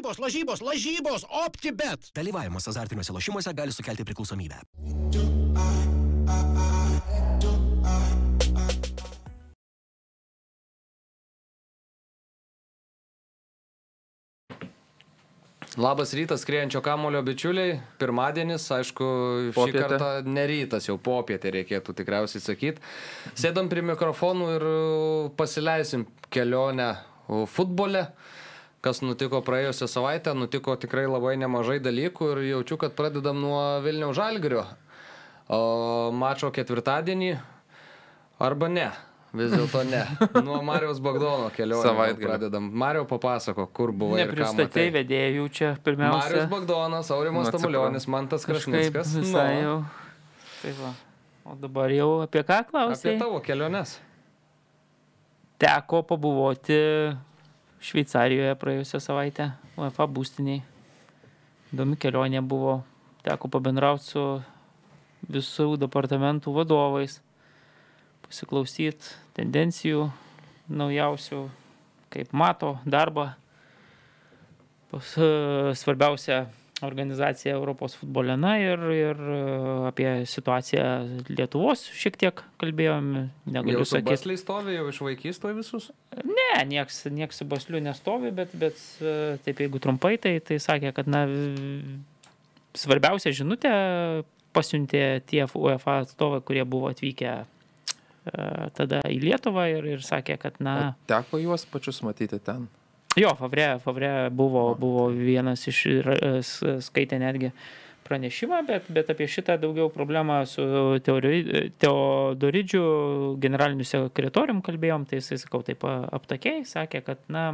lažybos, lažybos, lažybos, optibet. Dalyvavimas azartiniuose lošimuose gali sukelti priklausomybę. Labas rytas, skriejančio kamulio bičiuliai. Pirmadienis, aišku, šį Popietė. kartą ne rytas, jau popietė reikėtų tikriausiai sakyti. Sėdam prie mikrofonų ir uh, pasileisim kelionę uh, futbole. Kas nutiko praėjusią savaitę, nutiko tikrai labai nemažai dalykų ir jaučiu, kad pradedam nuo Vilniaus Žalgirio. O mačo ketvirtadienį arba ne. Vis dėlto ne. Nuo Marijos Bagdono kelionės Savaitgalį. pradedam. Mario papasako, kur buvo ir ką Nepristatei matei. vedėjų čia Marius pirmiausia. Bagdonas, Aurimas Nu, Tamulionis, Mantas Krašnickas. Visai Nu, jau. Tai va. O dabar jau apie ką Apie klausai? tavo keliones. Teko pabuvoti Šveicarijoje praėjusią savaitę, UEFA būstiniai. Įdomi kelionė buvo. Teko pabendrauti su visų departamentų vadovais, pasiklausyti tendencijų naujausių, kaip mato darbą. Pas, e, svarbiausia organizacija Europos futbole na ir, ir e, apie situaciją Lietuvos šiek tiek kalbėjome. Jau Negaliu sakyti. Basliai stovi, jau iš vaikystės visus. Ne, nieks, nieks su basliu nestovi, bet, bet e, taip jeigu trumpai, tai, tai sakė, kad na, svarbiausia žinutė pasiuntė tie UEFA atstovai, kurie buvo atvykę e, tada į Lietuvą ir, ir sakė, kad na... Teko juos pačius matyti ten. Jo, Favre, Favre buvo, buvo vienas iš, skaitė netgi pranešimą, bet, bet apie šitą daugiau problemą su Teodoridžiu, generaliniu sekretorium kalbėjom, tai jisai, sakau, taip aptakiai sakė, kad, na,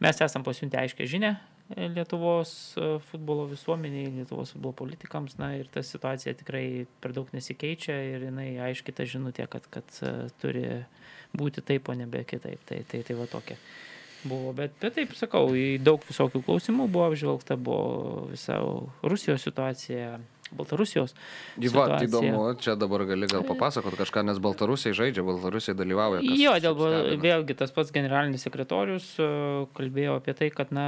mes esam pasiuntę aiškę žinę Lietuvos futbolo visuomeniai, Lietuvos futbolo politikams, na ir ta situacija tikrai per daug nesikeičia ir jinai aiškiai ta žinutė, kad, kad turi būti taip, o nebe kitaip. Tai, tai, tai va tokia buvo, bet, bet taip sakau, į daug visokių klausimų buvo apžvelgta, buvo visa Rusijos situacija, Baltarusijos. Gyva, situacija. įdomu, čia dabar gali gal papasakot kažką, nes Baltarusiai žaidžia, Baltarusiai dalyvauja. Jo, dėl, stebina. vėlgi tas pats generalinis sekretorius e, kalbėjo apie tai, kad, na,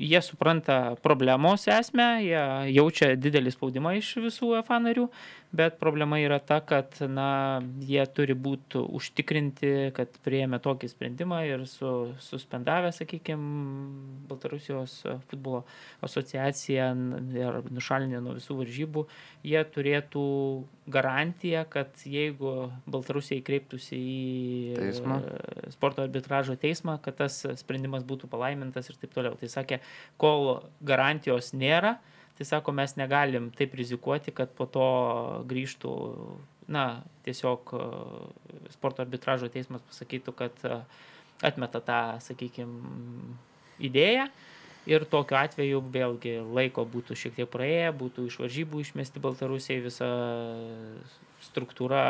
jie supranta problemos esmę, jie jaučia didelį spaudimą iš visų UEFA narių, bet problema yra ta, kad, na, jie turi būti užtikrinti, kad prieėmė tokį sprendimą ir su, suspendavę, sakykime, Baltarusijos futbolo asociaciją ir nušalinę nuo visų varžybų, jie turėtų garantiją, kad jeigu Baltarusijai kreiptųsi į Teismą. sporto arbitražo teismą, kad tas sprendimas būtų palaimintas ir taip toliau. Tai sakė, kol garantijos nėra, tai sako, mes negalim taip rizikuoti, kad po to grįžtų, na, tiesiog e, sporto arbitražo teismas pasakytų, kad e, atmeta tą, sakykime, idėją. Ir tokiu atveju vėlgi laiko būtų šiek tiek praėję, būtų iš varžybų išmesti Baltarusiai, visa struktūra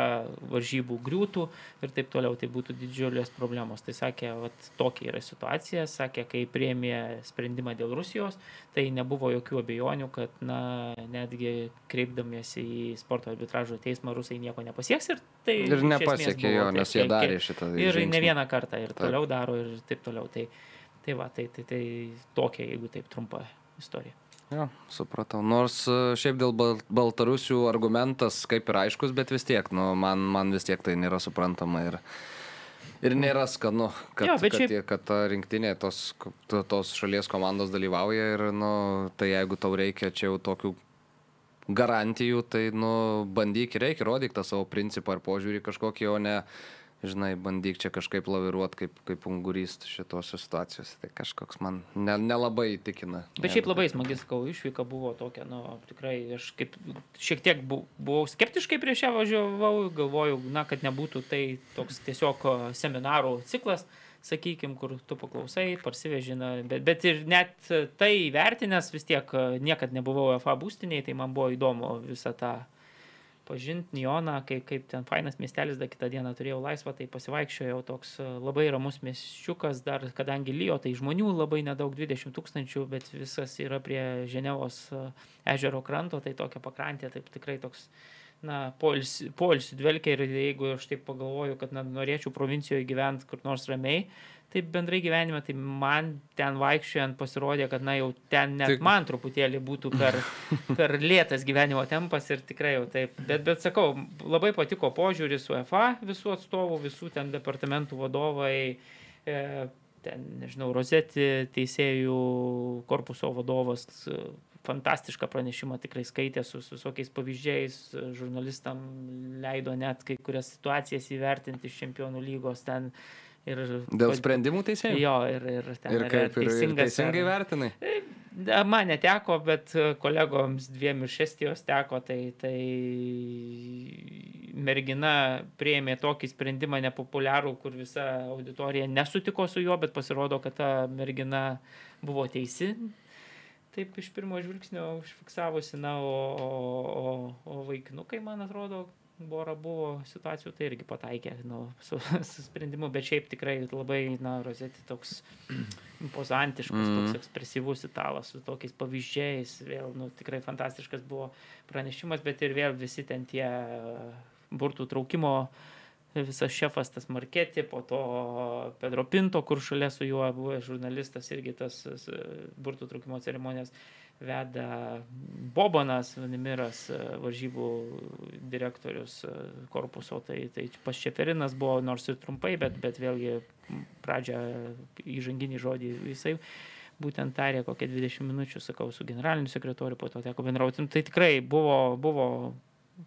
varžybų griūtų ir taip toliau, tai būtų didžiulės problemos. Tai sakė, vat, tokia yra situacija, sakė, kai priemė sprendimą dėl Rusijos, tai nebuvo jokių abejonių, kad na, netgi kreipdamiesi į sporto arbitražo teismą rusai nieko nepasieks ir tai Ir nepasiekė jo, nes jie darė šitą. Ir žingsnį. ne vieną kartą ir Taip. toliau daro ir taip toliau. Tai, tai va, tai, tai, tai tokia, jeigu taip trumpa istorija. Jo, supratau. Nors e, šiaip dėl Bal Baltarusių argumentas kaip ir aiškus, bet vis tiek, nu, man, man vis tiek tai nėra suprantama ir, ir nėra skanu, kad, Jo, kad, šiaip- kad ta rinktinė tos, to- tos šalies komandos dalyvauja ir, nu, tai jeigu tau reikia čia jau tokių garantijų, tai, nu, bandyk ir reikia, rodyk tą savo principą ar požiūrį kažkokį, o ne, žinai, bandyk čia kažkaip laviruot kaip, kaip ungurys šitose situacijose. Tai kažkoks man ne- nelabai įtikina. Bet šiaip labai smagi, sakau, išvyka buvo tokia, nu, tikrai aš kaip šiek tiek bu- buvau skeptiškai prieš ją važiavau, galvojau, na, kad nebūtų tai toks tiesiog seminarų ciklas, sakykime, kur tu paklausai, parsivežina, bet, bet ir net tai vertinęs vis tiek niekad nebuvau FA būstiniai, tai man buvo įdomu visą tą pažinti Nioną, kaip, kaip ten fainas miestelis, dar kitą dieną turėjau laisvą, tai pasivaikščiojau toks e, labai ramus miesčiukas, dar kadangi lyjo, tai žmonių labai nedaug, 20 tūkstančių, bet visas yra prie Ženevos e, ežero kranto, tai tokia pakrantė, taip tikrai toks na, poilsių dvelkia ir jeigu aš taip pagalvoju, kad na, norėčiau provincijoje gyventi kur nors ramiai, tai bendrai gyvenime, tai man ten vaikščiojant pasirodė, kad na jau ten net Tik- man truputėlį būtų per, per lėtas gyvenimo tempas ir tikrai jau taip. Bet, bet sakau, labai patiko požiūris UEFA visų atstovų, visų ten departamentų vadovai. E, ten, nežinau, Rozetį teisėjų korpuso vadovas fantastišką pranešimą tikrai skaitė su, visokiais pavyzdžiais, žurnalistam leido net kai kurias situacijas įvertinti iš čempionų lygos ten. Ir, Dėl sprendimų teisėjų? Jo, ir, ir ten Ir kaip ir, ir teisingai vertinai? Da, Man neteko, bet e, kolegoms dviem iš Estijos teko, tai, tai mergina prieėmė tokį sprendimą nepopuliarų, kur visa auditorija nesutiko su juo, bet pasirodo, kad ta mergina buvo teisi. Taip iš pirmo žvilgsnio užfiksavusi, na, o, o, o, o vaikinukai, man atrodo, Bora buvo situacijų, tai irgi pataikė nu, su, su sprendimu, bet šiaip tikrai labai, na, Rozetė toks impozantiškas, mm. toks ekspresyvus italas su tokiais pavyzdžiais, vėl, nu, tikrai fantastiškas buvo pranešimas, bet ir vėl visi ten tie burtų traukimo, visas šefas tas Marketė, po to Pedro Pinto, kur šalia su juo buvo žurnalistas, irgi tas s- burtų traukimo ceremonijas veda Bobanas, Vanimiras, varžybų direktorius e, korpuso, tai, tai pas Šeferinas buvo nors ir trumpai, bet, bet vėlgi pradžią įžanginį žodį jisai būtent tarė kokią 20 minučių, sakau, su generaliniu sekretoriu, po to teko bendrauti. Nu, Tai tikrai buvo, buvo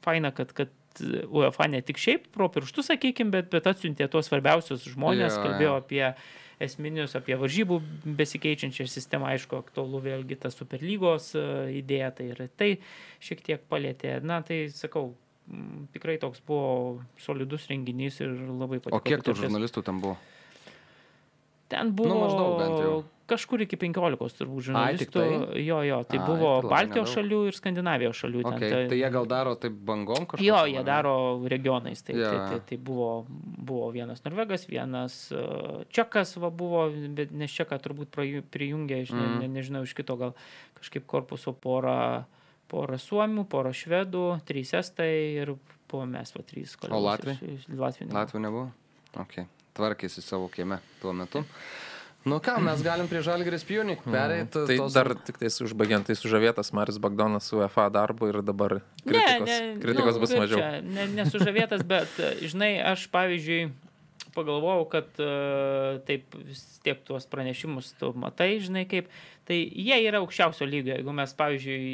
faina, kad, kad UEFA ne tik šiaip pro pirštus, sakykime, bet, bet atsiuntė tuos svarbiausius žmonės, Jo, kalbėjo jo. apie esminius, apie varžybų besikeičiančią sistemą, aišku, aktualu vėlgi ta superlygos e, idėja, tai ir tai šiek tiek palėtė. Na, tai sakau, tikrai toks buvo solidus renginys ir labai patiko. O kiek tų žurnalistų ten buvo? Ten buvo maždaug bent jau. Kažkur iki 15 turbūt Ai, žurnalistų. tai? Jo, jo, tai Ai, buvo tai Baltijos nedaug. šalių ir Skandinavijos šalių. ten, Okay. Tai jie gal daro taip bangom kažką? Jo, jie daro regionais. Tai, Jo. tai, tai, tai buvo, buvo vienas Norvegas, vienas uh, Čekas va, buvo, bet nes Čeką turbūt prijungė, ne, Mhm. ne, nežinau, iš kito gal kažkaip korpuso porą, porą Suomių, porą Švedų, trys Estai ir buvo mes, va, trys kolegos. Iš- iš- Latvių. nebuvo. Latvijų nebuvo? Ok. Tvarkėsi savo kieme tuo metu. Nu ką, mes galim prie Žalgirės pijonių pereiti. Tai tos... dar tik tai užbaigiant, tai sužavėtas Maris Bagdonas su UEFA darbu ir dabar kritikos, ne, ne, kritikos nu, bus mažiau. Čia, ne, nesužavėtas, bet, e, žinai, aš pavyzdžiui pagalvojau, kad e, taip vis tiek tuos pranešimus tu matai, žinai, kaip, tai jie yra aukščiausio lygio. Jeigu mes, pavyzdžiui,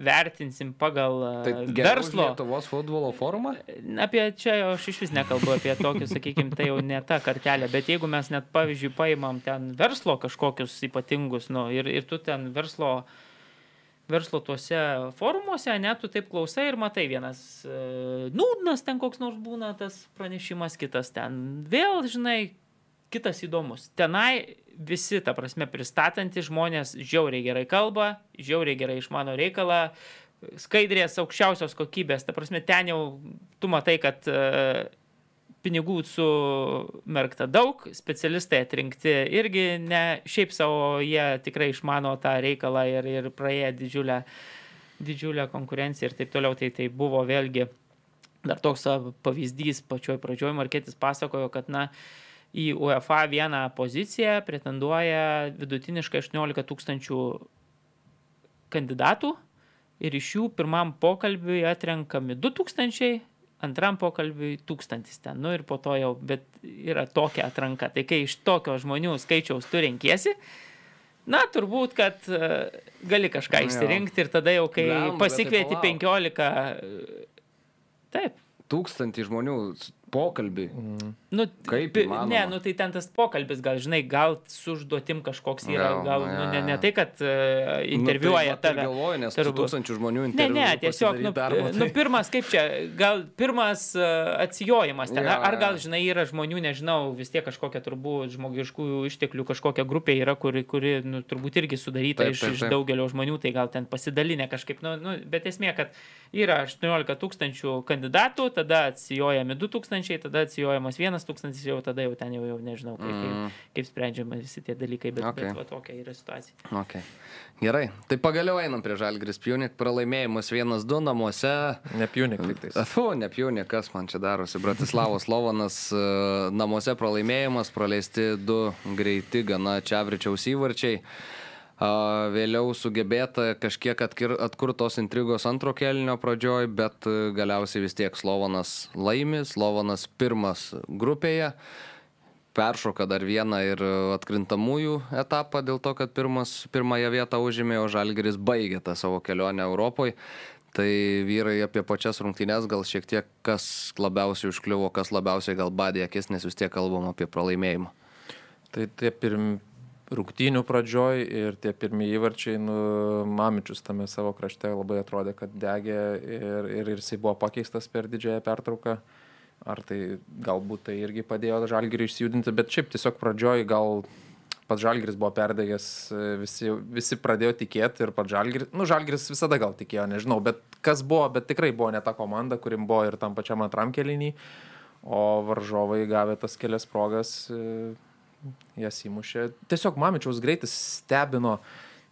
vertinsim pagal Tai e, už verslo. Lietuvos futbolo forumą? Apie čia aš iš vis nekalbu apie tokį, sakykime, tai jau ne ta kartelė, bet jeigu mes net, pavyzdžiui, paimam ten verslo kažkokius ypatingus, nu, ir, ir tu ten verslo, verslo tuose forumuose, net tu taip klausai ir matai vienas e, nūdnas ten koks nors būna tas pranešimas, kitas ten vėl, žinai, kitas įdomus. Tenai visi, ta prasme, pristatantys žmonės žiauriai gerai kalba, žiauriai gerai išmano reikalą, skaidrės aukščiausios kokybės. Ta prasme, ten jau tu matai, kad e, pinigų sumerkta daug, specialistai atrinkti irgi ne šiaip savo, jie tikrai išmano tą reikalą ir, ir praėję didžiulę, didžiulę konkurenciją ir taip toliau. Tai, tai buvo vėlgi dar toks pavyzdys pačioj pradžioj, Marketis pasakojo, kad na, į UEFA vieną poziciją pretenduoja vidutiniškai 18 tūkstančių kandidatų ir iš jų pirmam pokalbiui atrenkami 2000, antram pokalbiui 1000 ten. Nu ir po to jau, bet yra tokia atranka. Tai kai iš tokio žmonių skaičiaus tu renkiesi, na turbūt, kad e, gali kažką Jo. išsirinkti ir tada jau, kai bet tai pasikvieti palauk. 15. e, Taip. Tūkstantį žmonių s- pokalbį. Nu, Kaip įmanoma? Ne, nu tai ten tas pokalbis, gal žinai, gal su užduotim kažkoks yra, Gal, gal, nu, nu, jo, ne, ne tai, kad uh, interviuoja nu, tai, tave. Galvoju, nes turbūt. tūkstančių žmonių Ne, interviu. ne, tiesiog, nu, darbą, nu, tai- pirmas, kaip čia, gal pirmas uh, atsijojimas ten, Jo, ar gal, žinai, yra žmonių, nežinau, vis tiek kažkokia turbūt žmogiškųjų išteklių, kažkokia grupė yra, kuri, kuri nu, turbūt irgi sudaryta Taip, iš, taip, iš taip. daugelio žmonių, tai gal ten pasidalinę kažkaip, nu, nu, bet esmė, kad yra 18 tūkstančių kandidatų, tada atsijojami 2 tūkstančiai tada atsijojamas 1 tūkstantis, jau tada jau ten jau, jau nežinau, kaip, Mm. kaip, kaip sprendžiama visi tie dalykai, bet, Okay. bet va, tokia yra situacija. Okay. Gerai, tai pagaliau einam prie Žalgris Pjunik, pralaimėjimas 1-2 namuose. Nepjūnik tik tais. Fu, nepjūnė, kas man čia darosi. Bratislavos Lovanas e, namuose pralaimėjimas, praleisti du greiti gana Čiavričiaus įvarčiai. Vėliau sugebėta kažkiek atkurtos intrigos antro kelnio pradžioj, bet e, galiausiai vis tiek Slovanas laimi, Slovanas pirmas grupėje peršoka dar vieną ir atkrintamųjų etapą dėl to, kad pirmas, pirmąją vietą užėmė, o Žalgeris baigė tą savo kelionę Europoje. Tai vyrai apie pačias rungtynes gal šiek tiek kas labiausiai užkliuvo, kas labiausiai gal badė akis, nes vis tiek kalbam apie pralaimėjimą. Tai tie pirmi rungtynių pradžioj ir tie pirmie įvarčiai, nu, Mamičius tame savo krašte labai atrodė, kad degė ir, ir, ir jisai buvo pakeistas per didžiąją pertrauką. Ar tai galbūt tai irgi padėjo Žalgiriui išsijudinti, bet šiaip tiesiog pradžioj gal pats Žalgiris buvo perdegęs, visi, visi pradėjo tikėti ir pats Žalgiris, nu Žalgiris visada gal tikėjo, nežinau, bet kas buvo, bet tikrai buvo ne ta komanda, kurim buvo ir tam pačiam antram kelinį, o varžovai gavę tas kelias progas, e, jas įmušė. Tiesiog Mamičiaus greitis stebino,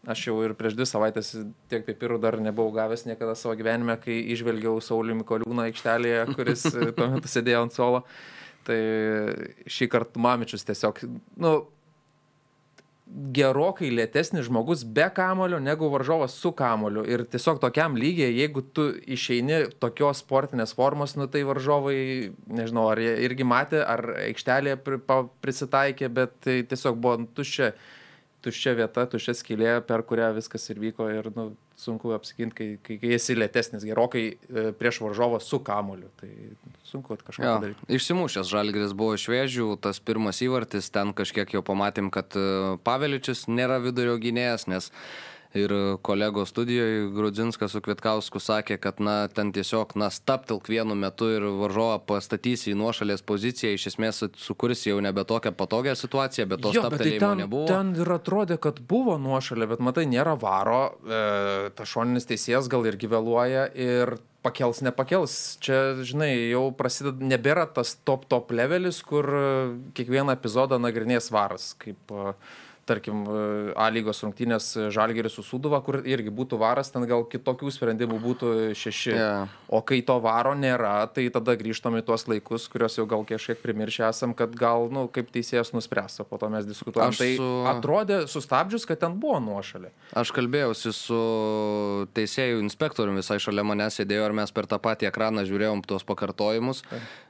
aš jau ir prieš dvi savaitės tiek pipirų dar nebuvau gavęs niekada savo gyvenime, kai išvelgiau Saulį Mikoliūną aikštelėje, kuris tuo metu sėdėjo ant suolo. Tai šį kartą Mamičius tiesiog, nu, gerokai lėtesnis žmogus be kamulio negu varžovas su kamuliu. Ir tiesiog tokiam lygiai, jeigu tu išeini tokios sportinės formos, nu tai varžovai, nežinau, ar jie irgi matė, ar pa, prisitaikė, bet tai tiesiog buvo tuščia, tuščia vieta, tuščia skylė, per kurią viskas ir vyko ir nu, sunku apsiginti, kai, kai, kai esi lėtesnis gerokai e, prieš varžovą su kamuliu. Tai sunku kažką Jo, padaryti. išsimušęs Žalgris buvo iš vėžių, tas pirmas įvartis, ten kažkiek jau pamatėm, kad e, Paveličius nėra vidurio gynėjas, nes ir kolegos studijoje Grudzinskas su Kvitkausku sakė, kad na, ten tiesiog na, staptilk vienu metu ir varžovą pastatysi į nuošalės poziciją, iš esmės sukurs jau nebe tokią patogią situaciją, bet to Jo, bet tai staptelėjimo ten, nebuvo. ten ir atrodė, kad buvo nuošalė, bet matai, nėra varo, e, ta šoninis teisėjas gal irgi vėluoja ir pakels, nepakels. Čia, žinai, jau prasideda, nebėra tas top top levelis, kur e, kiekvieną epizodą nagrinės varas, kaip e, tarkim, e, A lygos rungtynės Žalgeris su Suduva, kur irgi būtų varas, ten gal kitokių sprendimų būtų šeši. Jo. O kai to varo nėra, tai tada grįžtam į tuos laikus, kuriuos jau gal kažkiek primiršę esam, kad gal, na, nu, kaip teisėjas nuspręs, o po to mes diskutuojam. Aš Tai su- atrodė sustabdžius, kad ten buvo nuošalė. Aš kalbėjausi su teisėjų inspektoriumi, visai šalia manęs sėdėjo ir mes per tą patį ekraną žiūrėjom tuos pakartojimus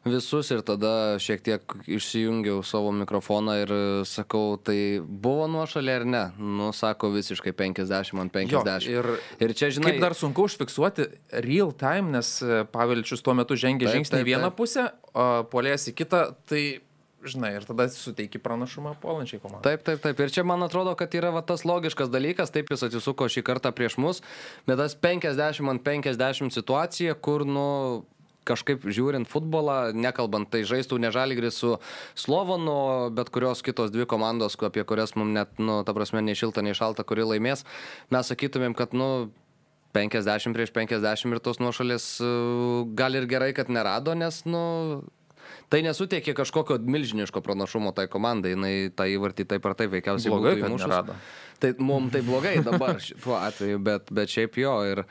visus ir tada šiek tiek išsijungiau savo mikrofoną ir sakau, tai buvo nuošalė ar ne? Nu, sako visiškai 50 ant 50. Jo, ir, ir čia, žinai, Kaip dar sunku užfiksuoti real time, nes e, Pavelčius tuo metu žengė Taip, žingsnį į vieną taip. pusę, polės į kitą, tai, žinai, ir tada suteiki pranašumą puolančiai komandai. Taip, taip, taip. Ir čia man atrodo, kad yra va, tas logiškas dalykas, taip jis atsisuko šį kartą prieš mus, bet tas 50 ant 50 situacija, kur, nu, kažkaip žiūrint futbolą, nekalbant, tai žaistų ne Žalgris su Slovanu, bet kurios kitos dvi komandos, apie kurias mums net, nu, ta prasme, nei šilta, nei šalta, kuri laimės, mes sakytumėm, kad, nu, 50 prieš 50 ir tos nuošalės e, gal ir gerai, kad nerado, nes, nu, tai nesuteikė kažkokio milžiniško pranašumo tai komandai, jinai tą įvartį taip ar taip veikiausiai Blogai, nerado. Tai mums tai blogai dabar šituo atveju, bet, bet šiaip jo. Ir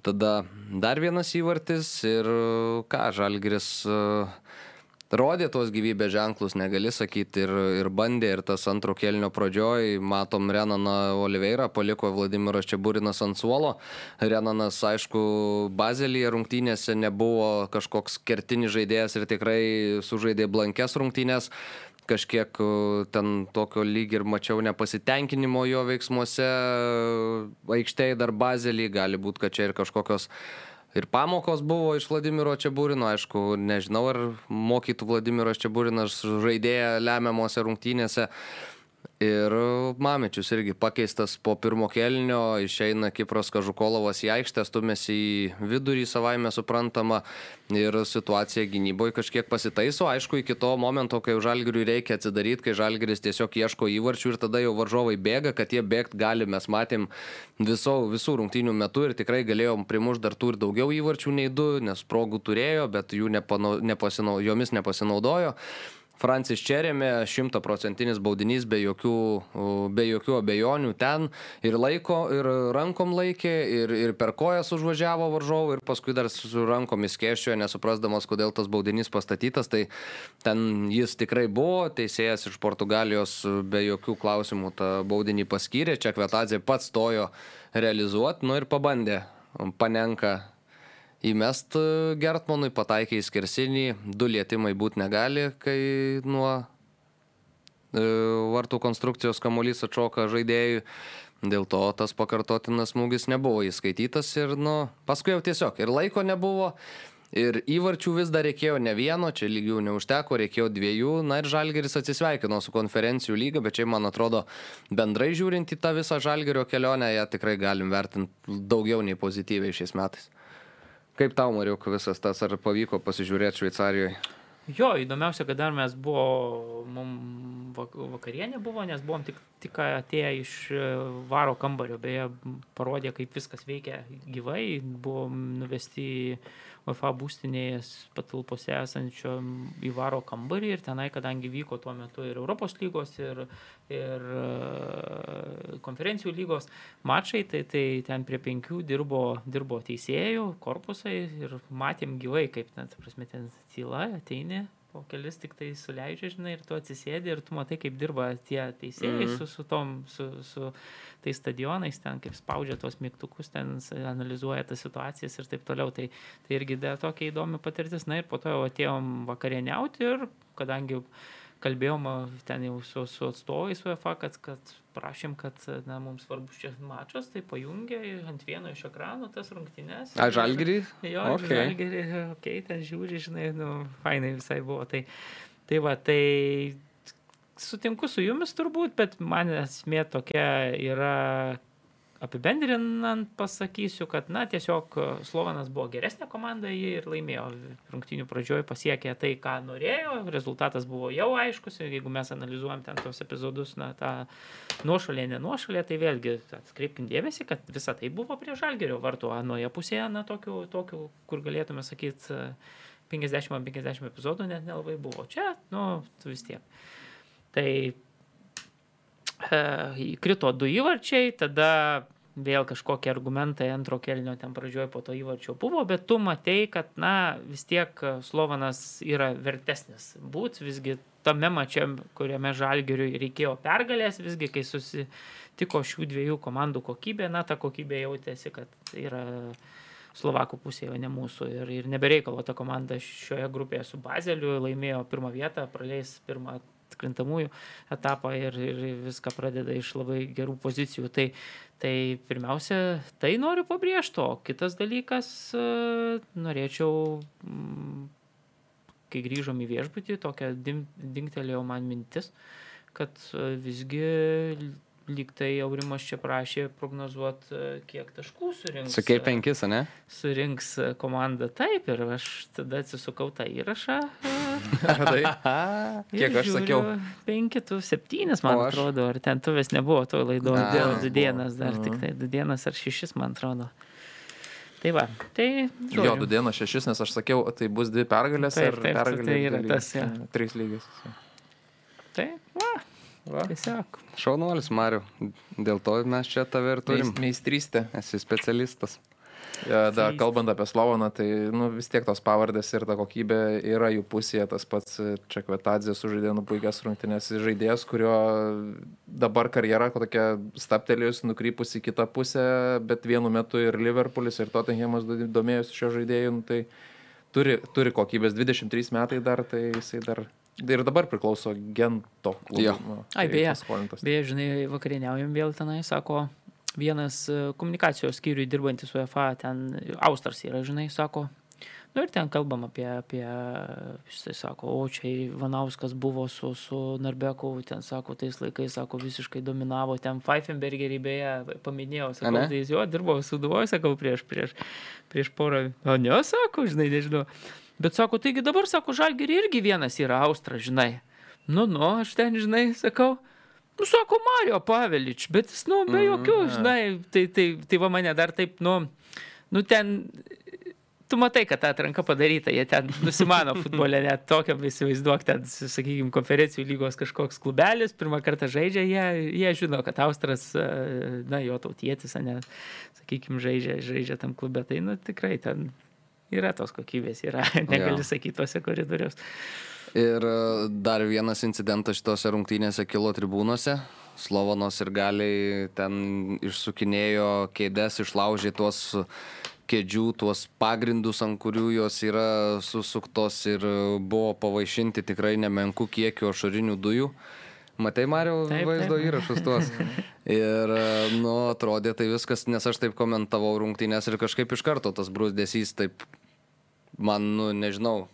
tada dar vienas įvartis ir ką, Žalgris e, rodė tos gyvybės ženklus, negali sakyti, ir, ir bandė, ir tas antro kelnio pradžioj, matom, Renaną Oliveira paliko Vladimiras Čiaburinas ant suolo. Renanas, aišku, Bazelyje rungtynėse nebuvo kažkoks kertinis žaidėjas ir tikrai sužaidė blankes rungtynės kažkiek e, ten tokio lyg ir mačiau nepasitenkinimo jo veiksmuose aikštėje dar bazelį, gali būti, kad čia ir kažkokios ir pamokos buvo iš Vladimiro Čiabūrino, aišku, nežinau, ar mokytų Vladimiras Čiabūrinas žaidėją lemiamose rungtynėse. Ir Mamičius irgi pakeistas po pirmo kelnio, išeina Kipros Kažukolovas į aikštę, stumėsi į vidurį savaime suprantama ir situacija gynyboje kažkiek pasitaiso. Aišku, iki to momento, kai Žalgiriui reikia atsidaryti, kai Žalgiris tiesiog ieško įvarčių ir tada jau varžovai bėga, kad jie bėgt gali, mes matėm viso, visų rungtynių metu ir tikrai galėjom primušti dar tų ir daugiau įvarčių nei du, nes progų turėjo, bet jų nepanau, nepasinau, jomis nepasinaudojo. Francis Čerėmė, šimtaprocentinis baudinys be jokių, be jokių abejonių ten ir laiko, ir rankom laikė, ir, ir per kojas užvažiavo varžovų, ir paskui dar su rankomis keščioje, nesuprasdamas, kodėl tas baudinys pastatytas, tai ten jis tikrai buvo, teisėjas iš Portugalijos be jokių klausimų tą baudinį paskyrė, čia Kvetadzė pats stojo realizuoti, nu ir pabandė panenka įmest e, Gertmanui, pataikė į skersinį, du lietimai būti negali, kai nuo e, vartų konstrukcijos kamuolys atšoka žaidėjui. Dėl to tas pakartotinas smūgis nebuvo įskaitytas ir, nu, paskui jau tiesiog ir laiko nebuvo, ir įvarčių vis dar reikėjo ne vieno, čia lygių neužteko, reikėjo dviejų, na ir Žalgeris atsisveikino su konferencijų lyga, bet čia man atrodo bendrai žiūrint į tą visą Žalgerio kelionę, ją tikrai galim vertinti daugiau nei pozityviai šiais metais. Kaip tau, Mariuk, visas tas, ar pavyko pasižiūrėti Šveicarijoje? Jo, įdomiausia, kad dar mes buvo, mum vakarienė buvo, nes buvom tik, tik atėję iš e, varo kambario, beje, parodė, kaip viskas veikia gyvai, buvom nuvesti į UEFA būstinėje patalpose esančio įvaro kambarį ir tenai, kadangi vyko tuo metu ir Europos lygos, ir, ir e, konferencijų lygos mačai, tai, tai ten prie penkių dirbo, dirbo teisėjų korpusai ir matėm gyvai, kaip ten, prasme, ten tyla ateini po kelis tik tai suleidžia, žinai, ir tu atsisėdi ir tu matai, kaip dirba tie teisėjai mm -hmm. su, su, tom, su, su tais stadionais, ten kaip spaudžia tuos mygtukus, ten analizuoja tas situacijas ir taip toliau. Tai, tai irgi da, tokia įdomi patirtis. Na ir po to jau atėjom vakarieniauti ir kadangi kalbėjom ten jau su, su atstovais UEFA, kad, kad prašėm, kad na, mums svarbus šis mačas, tai pajungė ant vieno iš ekranų tas rungtynes. A, žalgerį? Jo, okay. žalgerį, okei, okay, ten žiūri, žinai, nu, fainai visai buvo. Tai, tai va, tai sutinku su jumis turbūt, bet man esmė tokia yra, apibendrinant pasakysiu, kad, na, tiesiog Slovenas buvo geresnė komanda, ir laimėjo. Rungtinių pradžioje pasiekė tai, ką norėjo, rezultatas buvo jau aiškus, jeigu mes analizuojam ten tos epizodus, na, tą nuošalę, nenuošalę, tai vėlgi atkreipkim dėmesį, kad visa tai buvo prie žalgerio vartų, anoje pusėje, na, tokių, tokių kur galėtume sakyti, 50-50 epizodų net nelabai buvo. Čia, nu, vis tiek. Tai e, įkrito du įvarčiai, tada vėl kažkokie argumentai antro kelnio ten pradžioje po to įvarčio buvo, bet tu matei, kad, na, vis tiek Slovanas yra vertesnis būt, visgi tame mače, kuriame Žalgiriui reikėjo pergalės, visgi kai susitiko šių dviejų komandų kokybė, na, ta kokybė jautėsi, kad yra Slovakų pusėje, ne mūsų. Ir, ir nebereikalo ta komanda šioje grupėje su Bazeliu laimėjo pirmą vietą, praleis pirmą atkrintamųjų etapą ir, ir viską pradeda iš labai gerų pozicijų. Tai, tai pirmiausia, tai noriu pabrėžti, o kitas dalykas, e, norėčiau, mm, kai grįžom į viešbutį, tokia dingtelėjo man mintis, kad e, visgi lyg tai Aurimas čia prašė prognozuoti, e, kiek taškų surinks. Sakai penkis, ne? Surinks e, komanda taip ir aš tada atsisukau tą įrašą. tai, kiek aš sakiau? Penki, tu septynis, man aš... atrodo, ar ten tu vis nebuvo to laido, dėl du dienas dar, tik tai du dienas ar šešis, man atrodo. Tai va, tai. Žodžiu. Jo, du dienas šešis, nes aš sakiau, tai bus dvi pergalės taip, ar taip, pergalės. Tai yra tas, ja. Trys lygis. Tai, va, Va. Tiesiog. Šaunuolis, Mariu. Dėl to mes čia tave ir turim. Meistrystė. Esi specialistas. Ja, da, kalbant apie Slovoną, tai nu, vis tiek tos pavardės ir ta kokybė yra jų pusėje. Tas pats Čekvetadzė sužaidė nu puikias rungtynės žaidėjas, kurio dabar karjera tokia staptelėjus, nukrypus į kitą pusę, bet vienu metu ir Liverpoolis, ir Tottenhamas domėjosi šio žaidėjų. Nu, tai turi, turi kokybės 23 metai dar, tai jisai dar Ir dabar priklauso Gento klubui. Nu, Ai, beje, beje, žinai, vakarieniaujam vėl tenai, sako, vienas e, komunikacijos skyriui dirbantis UEFA, ten Austras yra, žinai, sako, Nu ir ten kalbam apie, apie jisai sako, o čia Ivanauskas buvo su, su Narbekovu, ten sako, tais laikais, sako, visiškai dominavo, ten Pfeifenbergerį beje paminėjau, ne? tai jis jo dirbo suduvoju, sakau, prieš, prieš, prieš porą, o ne, sako, žinai, nežinau. Bet sako, taigi dabar, sako, Žalgirį irgi vienas yra Austras, žinai. Nu, nu, aš ten, žinai, sakau. Nu, sako Mario Pavelič, bet jis, nu, be jokių, žinai, tai, tai, tai va mane dar taip, nu, nu ten, tu matai, kad ta atranka padaryta, jie ten nusimano futbole, net tokiam įsivaizduok, ten, sakykime, konferencijų lygos kažkoks klubelis, pirmą kartą žaidžia, jie, jie žino, kad Austras, e, na, jo tautietis, ne, sakykime, žaidžia, žaidžia tam klube, tai, nu, tikrai ten yra tos kokybės, yra, negali Jo. sakyti tuose koridoriuose. Ir e, dar vienas incidentas šitose rungtynėse kilo tribūnose. Slovonos ir galiai ten išsukinėjo kėdės, išlaužė tuos kėdžių, tuos pagrindus, ant kurių jos yra susuktos ir buvo pavaišinti tikrai nemenku kiekiu ašarinių dujų. Matai, Mario, Taip, vaizdo taip. įrašus tuos. Ir, e, nu, atrodė tai viskas, nes aš taip komentavau rungtynės ir kažkaip iš karto tas brūsdėsys taip, man, nu, nežinau,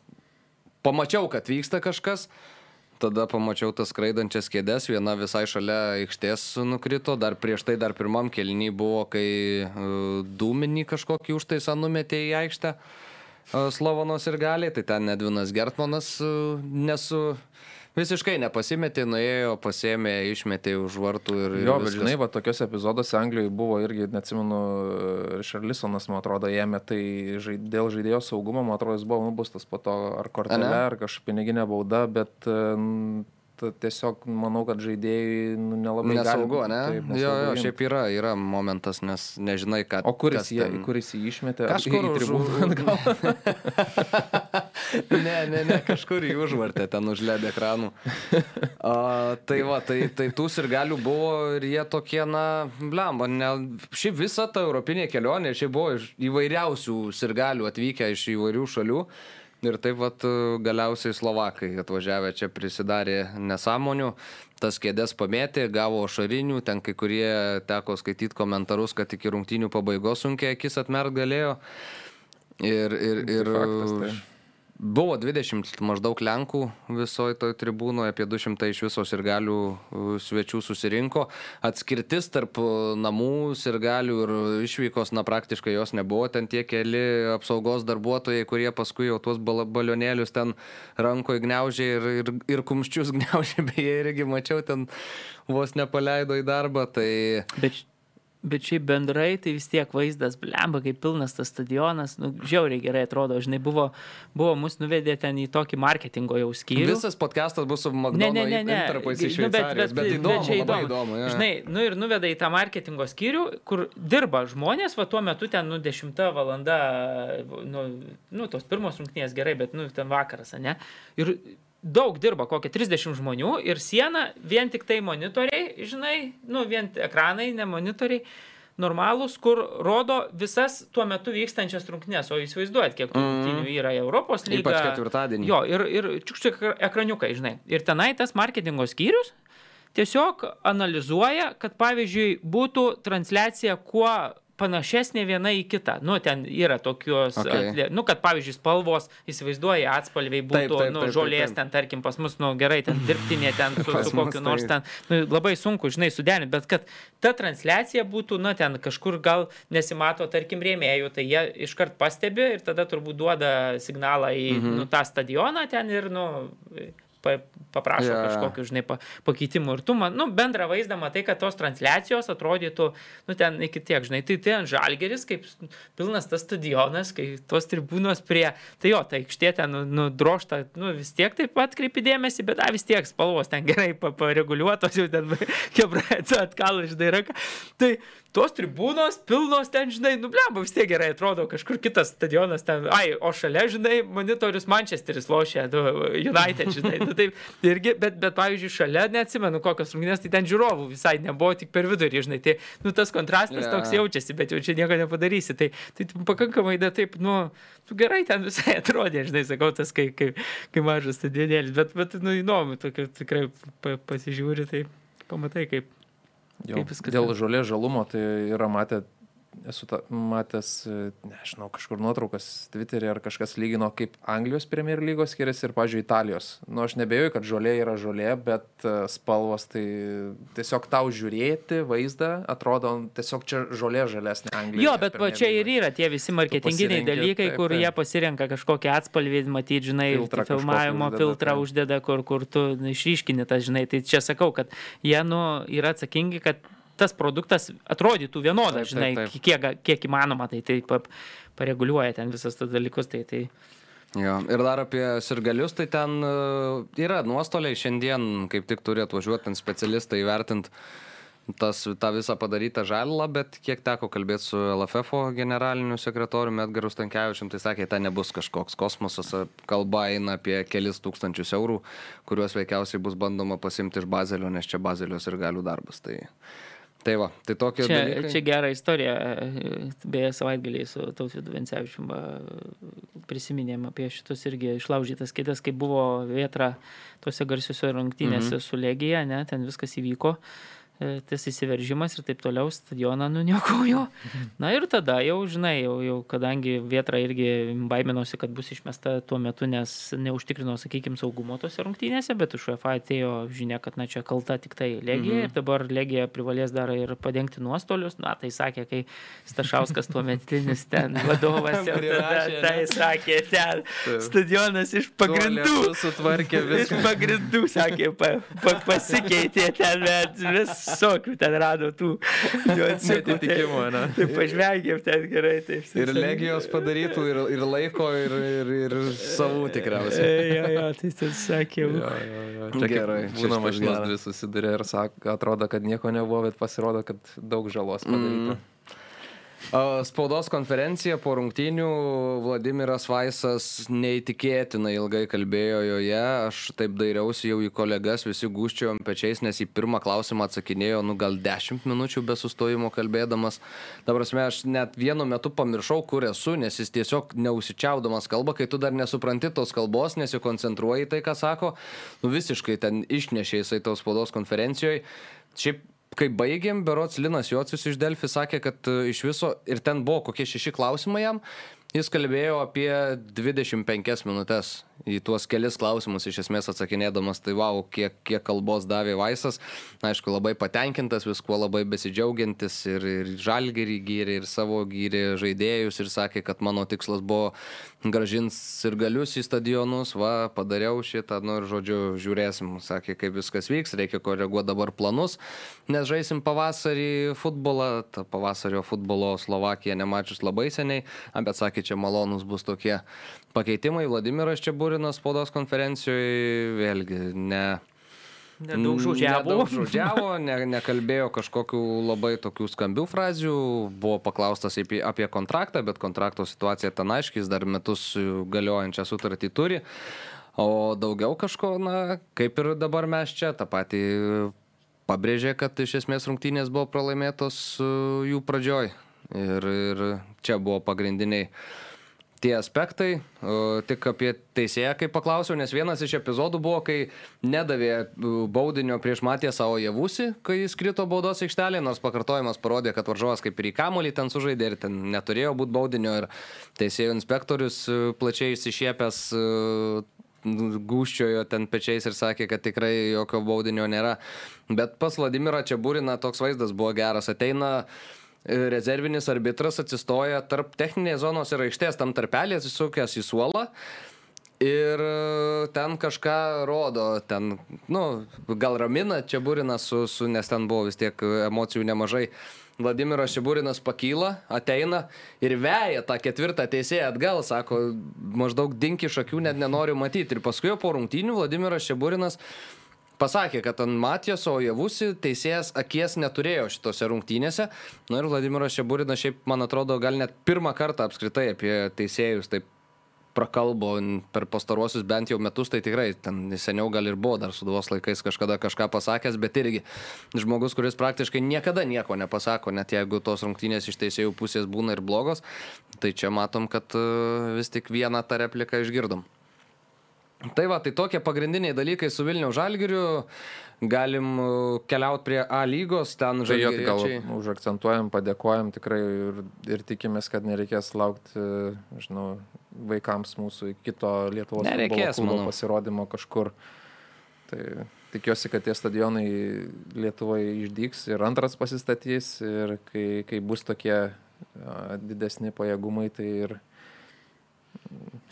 pamačiau, kad vyksta kažkas, tada pamačiau tas skraidančias kėdės, viena visai šalia aikštės nukrito, dar prieš tai dar pirmam kelnį buvo, kai uh, dūminį kažkokį užtaisą numetė į aikštę uh, Slovonos ir galiai, tai ten Edvinas Gertmanas uh, nesu. Visiškai nepasimetė, nuėjo, pasėmė, išmetė už vartų ir... ir Jo, bet žinai, va tokiuose epizoduose Anglijoje buvo irgi, neatsimenu, Šarlisonas, man atrodo, ėmė tai žai, dėl žaidėjo saugumo, man atrodo, jis buvo nubustas po to ar kortelė, ar kažkokia piniginė bauda, bet ta- tiesiog manau, kad žaidėjai nu, nelabai Nesaugu, gali- ne? Taip, jo, nesaugu jo, imt. šiaip yra, yra momentas, nes nežinai, ką. O kuris, jie, ten- kuris jį išmetė? Kažkur į tribūną atgal? ne, ne, ne, kažkur į užvartę ten užled ekranų. A, tai va, tai, tai tų sirgalių buvo ir jie tokie, na, blemba, ne, šiaip visa ta europinė kelionė, šiaip buvo iš įvairiausių sirgalių atvykę iš įvairių šalių. Ir taip vat galiausiai Slovakai atvažiavę čia prisidarė nesąmonių, tas kėdės pamėtė, gavo šarinių, ten kai kurie teko skaityti komentarus, kad iki rungtynių pabaigos sunkiai akis atmert galėjo. Ir, ir, ir faktas, tai. Buvo 20 maždaug Lenkų visoje toje tribūnoje, apie 200 iš viso sirgalių uh, svečių susirinko. Atskirtis tarp uh, namų sirgalių ir išvykos, na praktiškai jos nebuvo. Ten tie keli apsaugos darbuotojai, kurie paskui jau tuos balionėlius ten rankoje gniaužė ir, ir, ir kumščius gniaužė, beje, irgi mačiau, ten vos nepaleido į darbą. Tai Bet, bet šiaip bendrai tai vis tiek vaizdas, blemba, kaip pilnas tas stadionas, nu, žiauriai gerai atrodo, žinai, buvo, buvo mus nuvedė ten į tokį marketingo jau skyrių. visas podcastas bus su Ne, McDonald's ne, ne, ne. intarpais iš Nu, bet, bet, bet, įdomu, čia labai įdomu. įdomu. ja. Žinai, nu ir nuvedai į tą marketingo skyrių, kur dirba žmonės, va tuo metu ten, nu, 10 valanda, nu, nu, tos pirmos rungtynės gerai, bet, nu, ten vakaras, ne? Ir daug dirba, kokie 30 žmonių ir siena vien tik tai monitoriai, žinai, nu, vien ekranai, ne monitoriai normalūs, kur rodo visas tuo metu vykstančias rungtynės. O įsivaizduojat, kiek tų rungtynių yra Europos lygoje. Ypač ketvirtadienį. Jo, ir, ir čiukščiuk ekraniukai, žinai. Ir tenai tas marketingo skyrius tiesiog analizuoja, kad pavyzdžiui būtų transliacija kuo panašesnė viena į kitą. Nu, ten yra tokios, Okay. okay. nu, kad pavyzdžiui spalvos, įsivaizduoja, atspalviai būtų, Taip, taip, nu, taip, taip, žolės taip. ten, tarkim, pas mus, nu, gerai, ten dirbtinė, ten su, su kokiu nors tai- ten, nu, labai sunku, žinai, suderinti, bet kad ta transliacija būtų, na, ten kažkur gal nesimato, tarkim, rėmėjų, tai jie iškart pastebi ir tada turbūt duoda signalą į mhm. nu, tą stadioną ten ir, nu, pa, paprašo yeah. jo. kažkokių, žinai, pa, pakeitimų. Ir tu, man, nu, bendrą vaizdą matai, kad tos transliacijos atrodytų, nu, ten iki tiek, žinai, tai ten žalgeris, kaip pilnas tas stadionas, kai tos tribūnos prie, tai jo, ta aikštė ten, nu, nu drošta, nu, vis tiek taip pat kreipi dėmesį, bet, a, vis tiek spalvos ten gerai pa- pareguliuotos, jau ten kebracija atkalo, žinai, ranka. Tai tos tribūnos pilnos ten, žinai, nu, blemba, vis tiek gerai atrodo, kažkur kitas stadionas ten, ai, o šalia, žinai, monitorius Manchesteris lošia, nu, United, žinai, nu, taip, irgi, bet, bet, pavyzdžiui, šalia, neatsimenu, kokios rungtynės, tai ten žiūrovų visai nebuvo, tik per vidurį, žinai, tai, nu, tas kontrastas yeah. toks jaučiasi, bet jau čia nieko nepadarysi, tai, tai pakankamai, da, taip, nu, tu gerai ten visai atrodė, žinai, sakau, tas, kai, kai, kai mažas stadionėlis, bet, bet, nu, įdomu, tokio tikrai pa, pasižiūri, tai pamatai, kaip, Jo, Kaip viskas dėl žolės žalumo tai yra matę esu ta, matęs, e, nežinau, kažkur nuotraukas Twitter'e ar kažkas lygino, kaip Anglijos Premier lygos skiriasi ir, pažiūrėjau, Italijos. Nu, aš nebejoju, kad žolė yra žolė, bet e, spalvos tai tiesiog tau žiūrėti vaizdą atrodo tiesiog čia žolė žalesnė Anglijoje. Jo, bet va, čia ir yra tie visi marketinginiai dalykai, taip, kur taip. jie pasirenka kažkokį atspalvį, matyt, žinai, Filtrą filmavimo uždeda, filtrą taip. uždeda, kur, kur tu išryškini tas, žinai. Tai čia sakau, kad jie nu, yra atsakingi, kad tas produktas atrodytų vienodas, Taip, taip, žinai, taip. Kiek, kiek įmanoma, tai taip pa- pareguliuoja ten visas tas dalykus. Tai, tai, Jo. Ir dar apie sirgalius, tai ten e, yra nuostoliai. Šiandien kaip tik turi atvažiuoti ten specialistai įvertinti tas, tą visą padarytą žalą, bet kiek teko kalbėti su LFF generaliniu sekretoriumi Edgaru Stankievičium, tai sakė, tai nebus kažkoks kosmosas, kalba eina apie kelis tūkstančius eurų, kuriuos veikiausiai bus bandoma pasimti iš Bazelio, nes čia Bazelios ir galių darbas. Tai, tai va, tai tokie čia, dalykai. čia gera istorija. Beje, savaitgaliai su Tautvidu Vencevičium prisiminėm apie šitus irgi išlaužytas kėdės, kai buvo vietra tose garsiuose rungtynėse mhm. su Legija, ne, ten viskas įvyko. e, tas įsiveržimas ir taip toliau stadioną nuniokojo. Na ir tada jau, žinai, jau, jau kadangi Vietra irgi baiminosi, kad bus išmesta tuo metu, nes neužtikrino, sakykime, saugumo tose rungtynėse, bet iš UEFA atėjo žinia, kad na čia kalta tik tai Legija mhm. ir dabar Legija privalės dar ir padengti nuostolius. Na tai sakė, kai Stašauskas tuo metinis ten vadovas ir tada tai sakė, ten stadionas iš pagrindų. Sutvarkė Iš viską. pagrindų, sakė, pa, pa, pasikeitė ten, bet visokių ten rado tų. Netitikimų, ne? Tai pažvelgėm ten gerai, taip. Ir legijos padarytų, ir, ir laiko, ir, ir, ir savų tikriausiai. Jo, jo, tai ten sakė. Jo, jo, jo. Čia Gerai, mašinos geras. dvi susiduria ir sako, atrodo, kad nieko nebuvo, bet pasirodo, kad daug žalos padaryta. Mm. Spaudos konferencija po rungtynių Vladimiras Vaisas neįtikėtinai ilgai kalbėjo joje. Aš taip dairiausi jau į kolegas, visi gūščiojom pečiais, nes į pirmą klausimą atsakinėjo, nu gal 10 minučių be sustojimo kalbėdamas. Dabar aš net vienu metu pamiršau, kur esu, nes jis tiesiog neusičiaudamas kalba, kai tu dar nesupranti tos kalbos, nesikoncentruoji tai, ką sako. Nu visiškai ten išnešė jisai tos spaudos konferencijoje. Šiaip kai baigėm, berots Linas Jocius iš Delfi sakė, kad e, iš viso ir ten buvo kokie šeši klausimai jam, jis kalbėjo apie 25 minutės į tuos kelis klausimus iš esmės atsakinėdamas, tai wow, kiek, kiek kalbos davė Vaisas, aišku, labai patenkintas viskuo, labai besidžiaugiantis ir, ir žalgerį gyrė, ir savo gyrė žaidėjus ir sakė, kad mano tikslas buvo gražins ir galius į stadionus, va, padariau šitą, nu ir žodžiu, žiūrėsim, sakė, kaip viskas vyks, reikia koreguoti dabar planus, nes žaisim pavasarį futbolą, tą pavasario futbolo Slovakija nemačius labai seniai, bet sakė, čia malonus bus tokie pakeitimai, Vladimiras Čiaburinas spaudos konferencijoje, vėlgi, ne... Nedaug žodžiavo. Nedaug žodžiavo, ne, nekalbėjo kažkokių labai tokių skambių frazių, buvo paklaustas apie, apie kontraktą, bet kontrakto situacija ten aiškiai, jis dar metus galiojančią sutartį turi. O daugiau kažko, na, kaip ir dabar mes čia tą patį pabrėžė, kad iš esmės rungtynės buvo pralaimėtos e, jų pradžioj. Ir, ir čia buvo pagrindiniai tie aspektai. Tik apie teisėją, kai paklausiau, nes vienas iš epizodų buvo, kai nedavė e, baudinio prieš Matė savo javusi, kai jis krito baudos aikštelėje, nors pakartojimas parodė, kad varžovas kaip ir į kamolį ten sužaidė ir ten neturėjo būti baudinio ir teisėjų inspektorius e, plačiai išsišiepęs e, gūščiojo ten pečiais ir sakė, kad tikrai jokio baudinio nėra. Bet pas Vladimirą Čiaburiną toks vaizdas buvo geras. Ateina e, rezervinis arbitras, atsistoja tarp techninės zonos ir aikštės, tam tarpelį atsisukęs į suolą. Ir e, ten kažką rodo, ten, nu, gal ramina Čiaburinas, su, su, nes ten buvo vis tiek emocijų nemažai. Vladimiras Šiburinas pakyla, ateina ir veja tą ketvirtą teisėją atgal, sako, maždaug dink iš akių, net nenoriu matyti. Ir paskui po rungtynių Vladimiras Šiburinas pasakė, kad ant Matijos, o javusi teisėjas akies neturėjo šitose rungtynėse. Na ir Vladimiras Šiburinas šiaip, man atrodo, gal net pirmą kartą apskritai apie teisėjus taip prakalbo per pastaruosius bent jau metus, tai tikrai ten seniau gal ir buvo, dar suduvos laikais kažkada kažką pasakęs, bet irgi žmogus, kuris praktiškai niekada nieko nepasako, net jeigu tos rungtynės iš teisėjų pusės būna ir blogos, tai čia matom, kad e, vis tik vieną tą repliką išgirdom. Tai va, tai tokie pagrindiniai dalykai su Vilnių Žalgiriu. Galim keliauti prie A lygos, ten jo, tai gal užakcentuojam, padėkojam tikrai ir, ir tikimės, kad nereikės laukti, žinau, vaikams mūsų kito Lietuvos futbolo Nereikės, pasirodymo kažkur. Tai tikiuosi, kad tie stadionai Lietuvoje išdyks ir antras pasistatys ir kai, kai bus tokie a, didesni pajėgumai, tai ir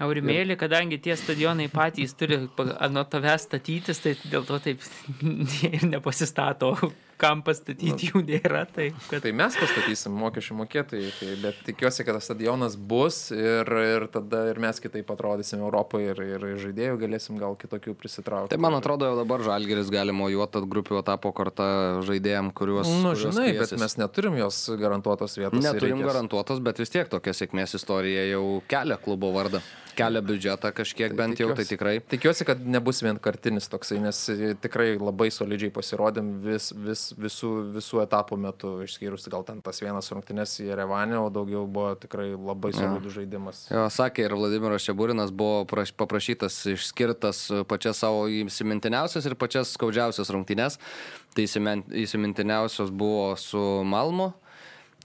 Aurimėlį, kadangi tie stadionai patys turi anot tavęs statytis, tai dėl to taip ir nepasistato, kam pastatyti jų nėra. Tai, kad... Tai mes pastatysim mokesčių mokėtojai, tai, bet tikiuosi, kad tas stadionas bus ir, ir tada ir mes kitaip atrodysim Europoje ir, ir žaidėjų galėsim gal kitokių prisitraukti. Tai man atrodo, jau dabar Žalgiris gali mojuoti grupių etapo kortą žaidėjim, kuriuos... Nu, kuriuos žinai, bet kviesis. mes neturim jos garantuotos vietos. Neturim reikės- garantuotos, bet vis tiek tokia sėkmės istorija jau kelia klubo vardą. Kelia biudžetą kažkiek bent jau, tai tikiuosi- tikrai. Tikiuosi, kad nebus vienkartinis toksai, nes e, tikrai labai solidžiai pasirodėm vis, vis, visų, visų etapų metu, išskyrus gal ten tas vienas rungtynes į Revanę, o daugiau buvo tikrai labai solidus žaidimas. Jo, sakė ir Vladimiras Šeburinas buvo praš- paprašytas išskirtas pačias savo įsimintiniausias ir pačias skaudžiausias rungtynes. Tai įsimintiniausios buvo su Malmo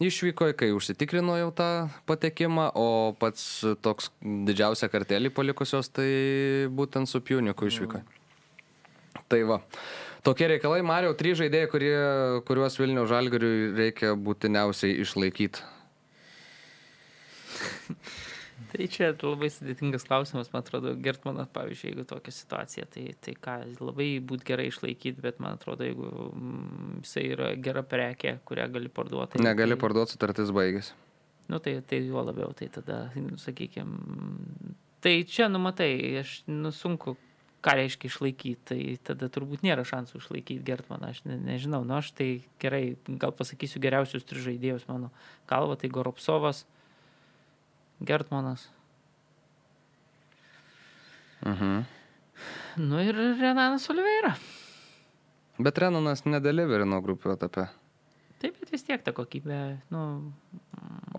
išvykoje, kai užsitikrino jau tą patekimą, o pats toks didžiausia kartelį palikusios tai būtent su Piuniku išvykoje. Tai va. Tokie reikalai, Mario, trys žaidėjai, kurie, kuriuos Vilnių žalgariui reikia būtiniausiai išlaikyti. Tai čia labai sudėtingas klausimas, man atrodo, Gertmanas, pavyzdžiui, jeigu tokia situacija, tai, tai ką, labai būtų gerai išlaikyti, bet man atrodo, jeigu mm, jisai yra gera prekė, kurią gali parduoti. tai- Negali tai, parduoti, sutartis baigėsi. Nu, tai, tai juo labiau, tai tada, sakykime, tai čia, nu, matai, aš, nu, sunku, ką reiškia išlaikyti, tai tada turbūt nėra šansų išlaikyti Gertmaną, aš ne, nežinau, nu, aš tai gerai, gal pasakysiu geriausius tris žaidėjus mano galva, tai Goropsovas, Gertmanas. Mhm. Nu ir Renanas Oliveira. Bet Renanas nedeliverino grupių etape. Taip, bet vis tiek ta kokybė, nu,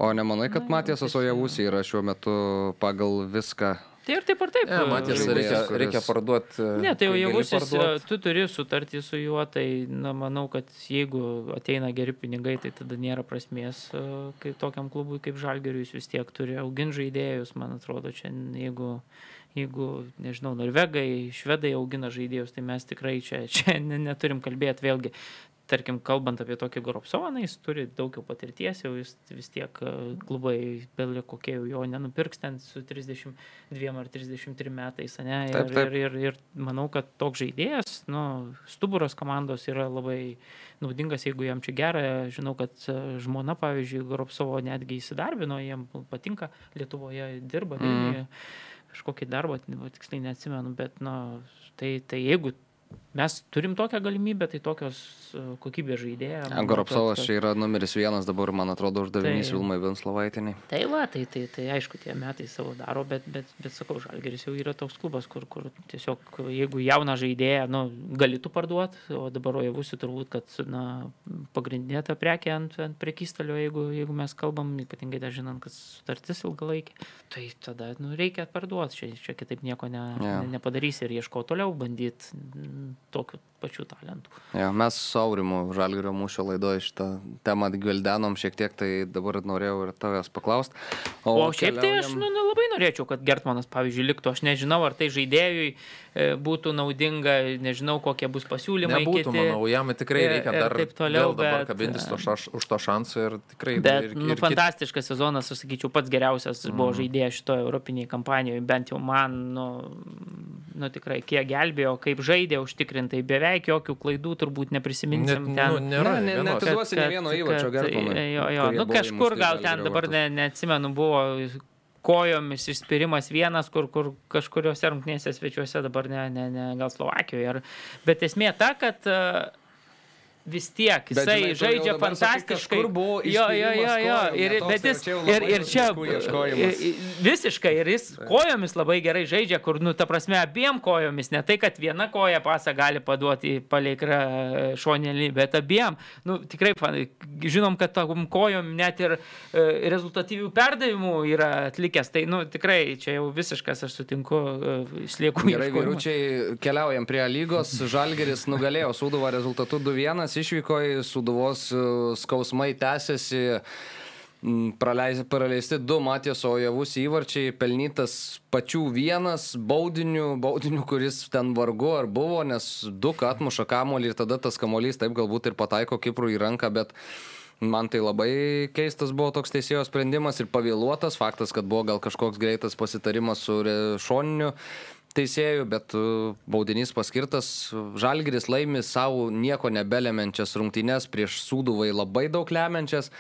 O nemanai, kad Matijasas tiesiog- Ojavusi yra šiuo metu pagal viską? Tai ir taip ar taip. Ne, Matijas, žaidėjas, reikia, reikia parduoti. Ne, tai jau javusis, tu turi sutartį su juo, tai na, manau, kad jeigu ateina geri pinigai, tai tada nėra prasmės e, kaip tokiam klubui kaip Žalgeriui, jis vis tiek turi auginti žaidėjus, man atrodo, čia jeigu, jeigu nežinau, norvegai, švedai augina žaidėjus, tai mes tikrai čia, čia ne- neturim kalbėti vėlgi. Tarkim, kalbant apie tokį Goropsovą, na, jis turi daug jau patirties, jau jis vis tiek e, klubai, belie kokie jo nenupirks ten su 32 ar 33 metais, ne? Ir, Taip, taip. ir, ir, ir manau, kad toks žaidėjas, nu, stuburos komandos yra labai naudingas, jeigu jam čia gera. Žinau, kad e, žmona, pavyzdžiui, Goropsovo netgi įsidarbino, jam patinka, Lietuvoje dirba, Vilniuje, kažkokį darbą, nu, tiksliai neatsimenu, bet, na, tai, tai jeigu mes turim tokią galimybę, tai tokios e, kokybės žaidėjai. Goropsovas čia yra numeris vienas dabar, man atrodo, uždavinys Tai- Vilmai Vinslovaitiniai. Tai va, tai, tai, tai aišku, tie metai savo daro, bet, bet, bet sakau, Žalgeris jau yra toks klubas, kur, kur tiesiog, jeigu jauną žaidėją, nu, galėtų parduoti, o dabar ojavusi turbūt, kad, na, pagrindinė ta prekė ant, ant prekystalio, jeigu, jeigu mes kalbam, ypatingai dar žinant, kad sutartis ilgalaikė, tai tada, nu, reikia parduoti, čia, čia kitaip nieko ne, ne, nepadarysi ir ieško toliau bandyti tokių pačių talentų. Ja, mes su Aurimu Žalgirio mūšio laidoje šitą temą gvildenom šiek tiek, tai dabar norėjau ir tavęs paklausti. O, o šiaip tai aš nu, nelabai norėčiau, kad Gertmanas, pavyzdžiui, liktų. Aš nežinau, ar tai žaidėjui e, būtų naudinga, nežinau, kokie bus pasiūlymai. Nebūtų, kiti. manau, jam tikrai ir- reikia ir dar, taip toliau, bet, kabintis to e, šaš, už to šansų ir tikrai. Bet, ir, nu, ir kit- fantastiškas sezonas, aš sakyčiau, pats geriausias mm. buvo žaidėjas šitoje europinėje kampanijoje, bent jau man, nu, nu tikrai, kiek gelbėjo, kaip žaidė užtikrintai, beveik jokių klaidų turbūt neprisiminsim Net- ten. nu, nėra Ne, ne, netiduosi nei vieno įvarčio Gertmanui, Jo, jo, kurie nu kažkur gal ten dabar ne, neatsimenu, buvo kojomis išspirimas vienas, kur, kur kažkuriuose rungtynėse svečiuose, dabar ne, ne, ne gal Slovakijoje. Ar, bet esmė ta, kad e, vis tiek Bet, jisai žinai, tu jau žaidžia sakai, fantastiškai. kažkur buvo jo, jo, jo, jo. Ir, toks, bet jis, ir ir, ir čia taškų ieškojimas. i- i- visiškai, ir jis kojomis labai gerai žaidžia, kur, nu, ta prasme, abiem kojomis, ne tai, kad viena koja pasą gali paduoti palei kra- šonelį, bet abiem, nu, tikrai, žinom, kad tom kojom net ir e, rezultatyvių perdavimų yra atlikęs, tai, nu, tikrai, čia jau visiškas, aš sutinku, e, išliekų. Gerai, vyručiai, keliaujam prie lygos. Žalgeris nugalėjo Sūduvą rezultatu 2-1, išvyko į Sūduvos e, skausmai tęsiasi. Mm, praleis- Praleisti du Matijos Ojavus įvarčiai, pelnytas pačių vienas baudinių, baudinių, kuris ten vargu ar buvo, nes du ką atmuša kamolį ir tada tas kamolys taip galbūt ir pataiko Kiprų į ranką, bet Man tai labai keistas buvo toks teisėjo sprendimas ir pavėluotas faktas, kad buvo gal kažkoks greitas pasitarimas su šoniniu teisėjų, bet uh, baudinys paskirtas. Žalgiris laimi savo nieko nebelemenčias rungtynes prieš Sūduvai labai daug lemiančias.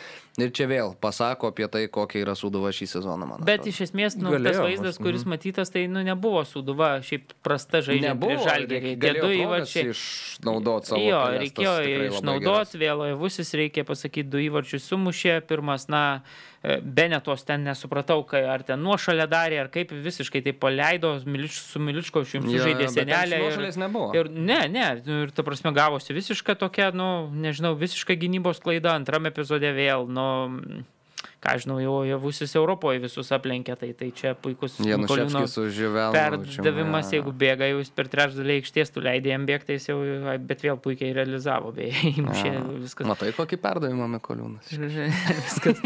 Ir čia vėl pasako apie tai, kokia yra Sūduva šį sezoną, man. Bet atrodo. iš esmės, nu, tas Galėjo, vaizdas, aš- kuris matytas, tai nu, nebuvo suduva, šiaip prasta žaidžia nebuvo prieš žalgerį. Tie galėjo du progas įvarčiai. Išnaudoti savo. Jo, reikėjo išnaudoti, vėl Vusis, reikia pasakyti, du įvarčius sumušė. Pirmas, na, e, Benetos ten nesupratau, kai, ar ten nuošalę darė, ar kaip visiškai tai paleido, Milič, su Miličko šimtu Jo, žaidė senelę. nuošalės nebuvo. Ir ne, ne, ir ta prasme gavosi visiška tokia, nu, nežinau, visiška gynybos klaida, antrame epizode vėl, nu, ką žinau, jau javusis Europoje visus aplenkė, tai, tai čia puikus Živelu. perdavimas, jeigu bėga, jau jis per trečdalį aikštės, tu leidai jam bėgti, jis jau, bet vėl puikiai realizavo, beje, įmušė viskas. Matai, kokį perdavimą Mikoliūnas. viskas,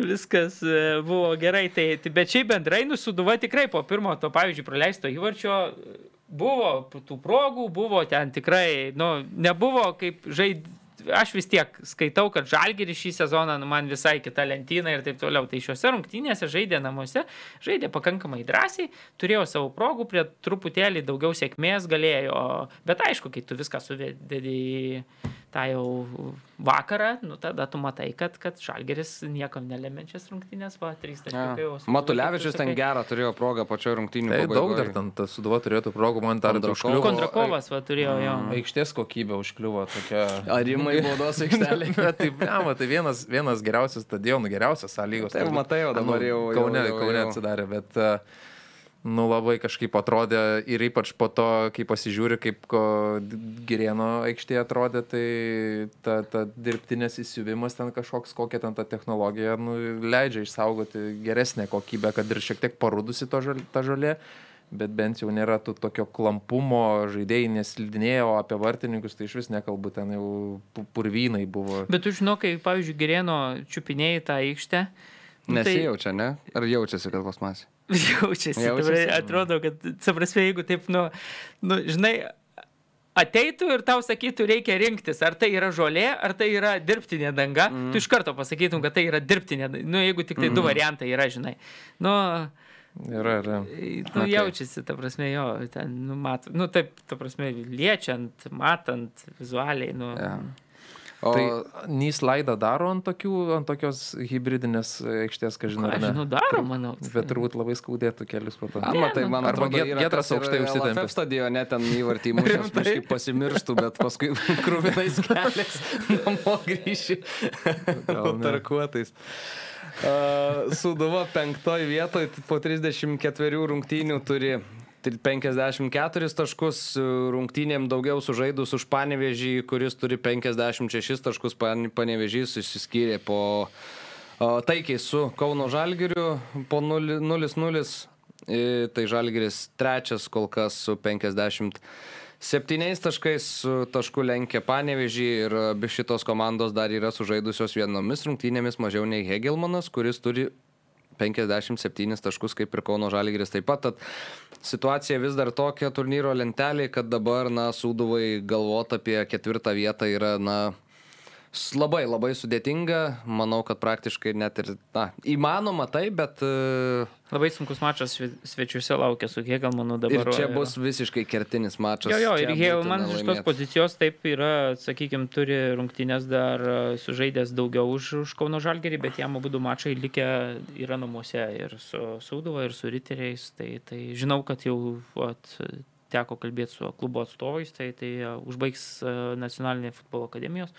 viskas e, buvo gerai, tai, tai bet šiaip bendrai nusuduva tikrai po pirmo to, pavyzdžiui, praleisto įvarčio e, buvo tų progų, buvo ten tikrai, nu, nebuvo kaip žaid. Aš vis tiek skaitau, kad Žalgiris šį sezoną nu, man visai kita lentyna ir taip toliau. Tai šiuose rungtynėse žaidė namuose, žaidė pakankamai drąsiai, turėjo savo progų, prie truputėlį daugiau sėkmės galėjo. Bet aišku, kai tu viską suvededi į tą jau vakarą, nu tada tu matai, kad, kad Žalgeris niekam nelemenčias rungtynės, va, trys taškai. o Sūduva, Matulevičius ten gerą turėjo progą pačioje rungtynių. Tai daug dar ten tas suduva turėtų progų, man dar Kondrakovo. užkliuvo. Kondrakovas va, turėjo jo. Aikštės kokybė užkliuvo tokia. Arimai baudos aikštelė. Bet tai, blema, tai vienas, vienas geriausias stadionų, geriausias sąlygos. Taip, matai, o dabar Nu, jau- jau- Kaune, jau- Kaune jau. atsidarė, bet e, nu, labai kažkaip atrodė ir ypač po to, kai pasižiūri, kaip Girėno aikštėje atrodė, tai ta, ta dirbtinės įsiuvimas ten kažkoks, kokia ten ta technologija nu, leidžia išsaugoti geresnę kokybę, kad ir šiek tiek parudusi to žal, ta žolė. Bet bent jau nėra tų tokio klampumo, žaidėjai neslidinėjo o apie vartininkus, tai iš vis nekalbu, ten jau pu- purvynai buvo. Bet tu žinau, kai, pavyzdžiui, Gerėno čiupinėjai tą aikštę. nu, tai- Nesijaučia, ne? Ar jaučiasi, kad plasmasė? Jaučiasi, Jaučiasi? Jaučiasi. atrodo, kad, saprasme, jeigu taip, nu, nu, žinai, ateitų ir tau sakytų, reikia rinktis, ar tai yra žolė, ar tai yra dirbtinė danga, mm. tu iš karto pasakytum, kad tai yra dirbtinė, nu, jeigu tik tai mm. du variantai yra, žinai. Nu, Yra, yra. nu Okay. jaučiasi, ta prasme, jo, ten, nu, mat, nu, taip, ta prasme, liečiant, matant, vizualiai, nu. Jo. O Tai nei slaidą daro ant, tokių, ant tokios hybridinės aikštės, ką žinau, ne? žinau, daro, manau. Bet turbūt labai skaudėtų kelius po to. A, matai, man Arba atrodo, yra Giedras kas ir aukštai užsitempė. Stadione ten įvartį įmušęs, kažkaip pasimirštų, bet paskui krūvinais keliais namo grįši. Ne. Tarkuotais. Uh, Suduva penktoje vietoje po 34 rungtynių turi 54 taškus, rungtynėm daugiau sužaidus už Panevežį, kuris turi 56 taškus, Pan- Panevežys išsiskyrė po taikiai su Kauno Žalgiriu po 0-0. I, Tai Žalgiris trečias kol kas su 57 taškais, su tašku lenkia Panevežį ir abi šitos komandos dar yra sužaidusios vienomis rungtynėmis mažiau nei Hegelmanas, kuris turi 57 taškus kaip ir Kauno Žalgiris taip pat. Tad situacija vis dar tokia turnyro lentelė, kad dabar, na, Sūduvai galvoti apie ketvirtą vietą yra, na, labai labai sudėtinga. Manau, kad praktiškai net ir, na, įmanoma tai, bet uh, Labai sunkus mačas sve- svečiuose laukia su Hegelmanu dabar. ir čia o- bus visiškai kertinis mačas. Jo, jo, ir būtina iš tos pozicijos taip yra, sakykime, turi rungtynės dar e, sužaidęs daugiau už, už Kauno Žalgerį, bet jam abu mačai likę yra namuose ir su Sauduva, ir su Riteriais. Tai, tai žinau, kad jau vat, teko kalbėti su klubo atstovais, tai, tai e, užbaigs e, nacionalinė futbolo akademijos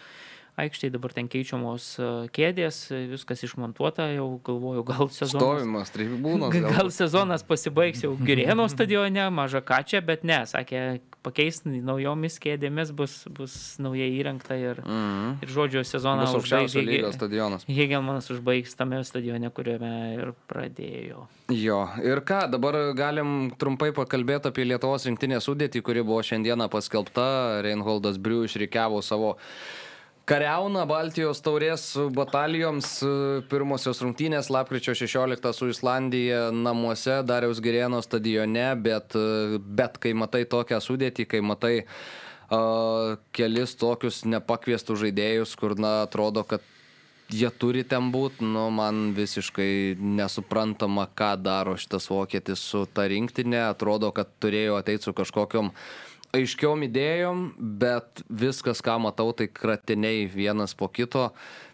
aikštėje, dabar ten keičiamos e, kėdės, viskas išmontuota, jau galvoju, gal sezonas. Stovimas, tribūnos. Gal, gal sezonas pasibaigs jau Girėno stadione, maža ką čia, bet ne, sakė, pakeis naujomis kėdėmis, bus, bus naujai įrengta ir, Mhm. ir žodžiu, sezoną užbaigs. Hegelmanas užbaigs tame stadione, kuriame ir pradėjo. Jo, ir ką, dabar galim trumpai pakalbėti apie Lietuvos rinktinės sudėtį, kuri buvo šiandieną paskelbta. Reinholdas Briu išrikiavo savo kariauną Baltijos taurės batalijoms. Pirmosios rungtynės lapkričio 16 su Islandija namuose, Dariaus Girėno stadione, bet, bet kai matai tokią sudėtį, kai matai uh, kelis tokius nepakviestų žaidėjus, kur, na, atrodo, kad jie turi ten būti, nu, man visiškai nesuprantama, ką daro šitas vokietis su ta rinktinė. Atrodo, kad turėjo ateiti su kažkokiam aiškiom idėjom, bet viskas, ką matau, tai kratiniai vienas po kito.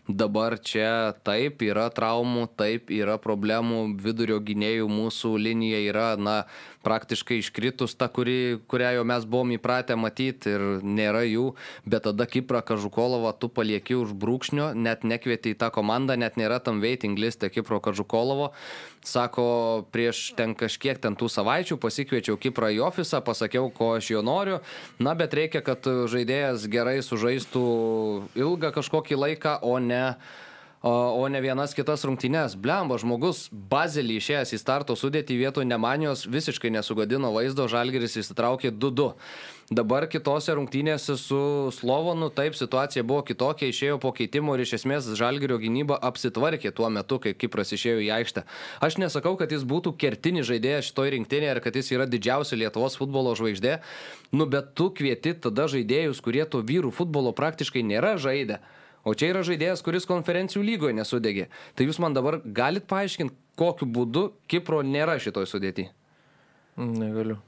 Dabar čia taip yra traumų, taip yra problemų, vidurio gynėjų mūsų linija yra, na, praktiškai iškritus ta, kuri, kurią jau mes buvom įpratę matyti ir nėra jų, bet tada Kiprą Kažukolovą tu palieki už brūkšnio, net nekvieti į tą komandą, net nėra tam waiting liste Kipro Kažukolovo. Sako, prieš ten kažkiek ten tų savaičių pasikviečiau Kiprą į ofisą, pasakiau, ko aš jo noriu, na, bet reikia, kad žaidėjas gerai sužaistų ilgą kažkokį laiką, o ne o, o ne vienas kitas rungtynes. Blemba, žmogus bazelį išėjęs į starto sudėtį vietoj Nemanijos visiškai nesugadino vaizdo, Žalgeris įsitraukė 2-2. Dabar kitose rungtynėse su Slovonu taip situacija buvo kitokia, išėjo po keitimo ir iš esmės Žalgerio gynyba apsitvarkė tuo metu, kai Kipras išėjo į aikštę. Aš nesakau, kad jis būtų kertinis žaidėjas šitoj rinktinėje ir kad jis yra didžiausia Lietuvos futbolo žvaigždė, nu bet tu kvieti tada žaidėjus, kurie to vyrų futbolo praktiškai nėra žaidę. O čia yra žaidėjas, kuris konferencijų lygoje nesudegė. Tai jūs man dabar galit paaiškinti, kokiu būdu Kipro nėra šitoj sudėti. Negaliu.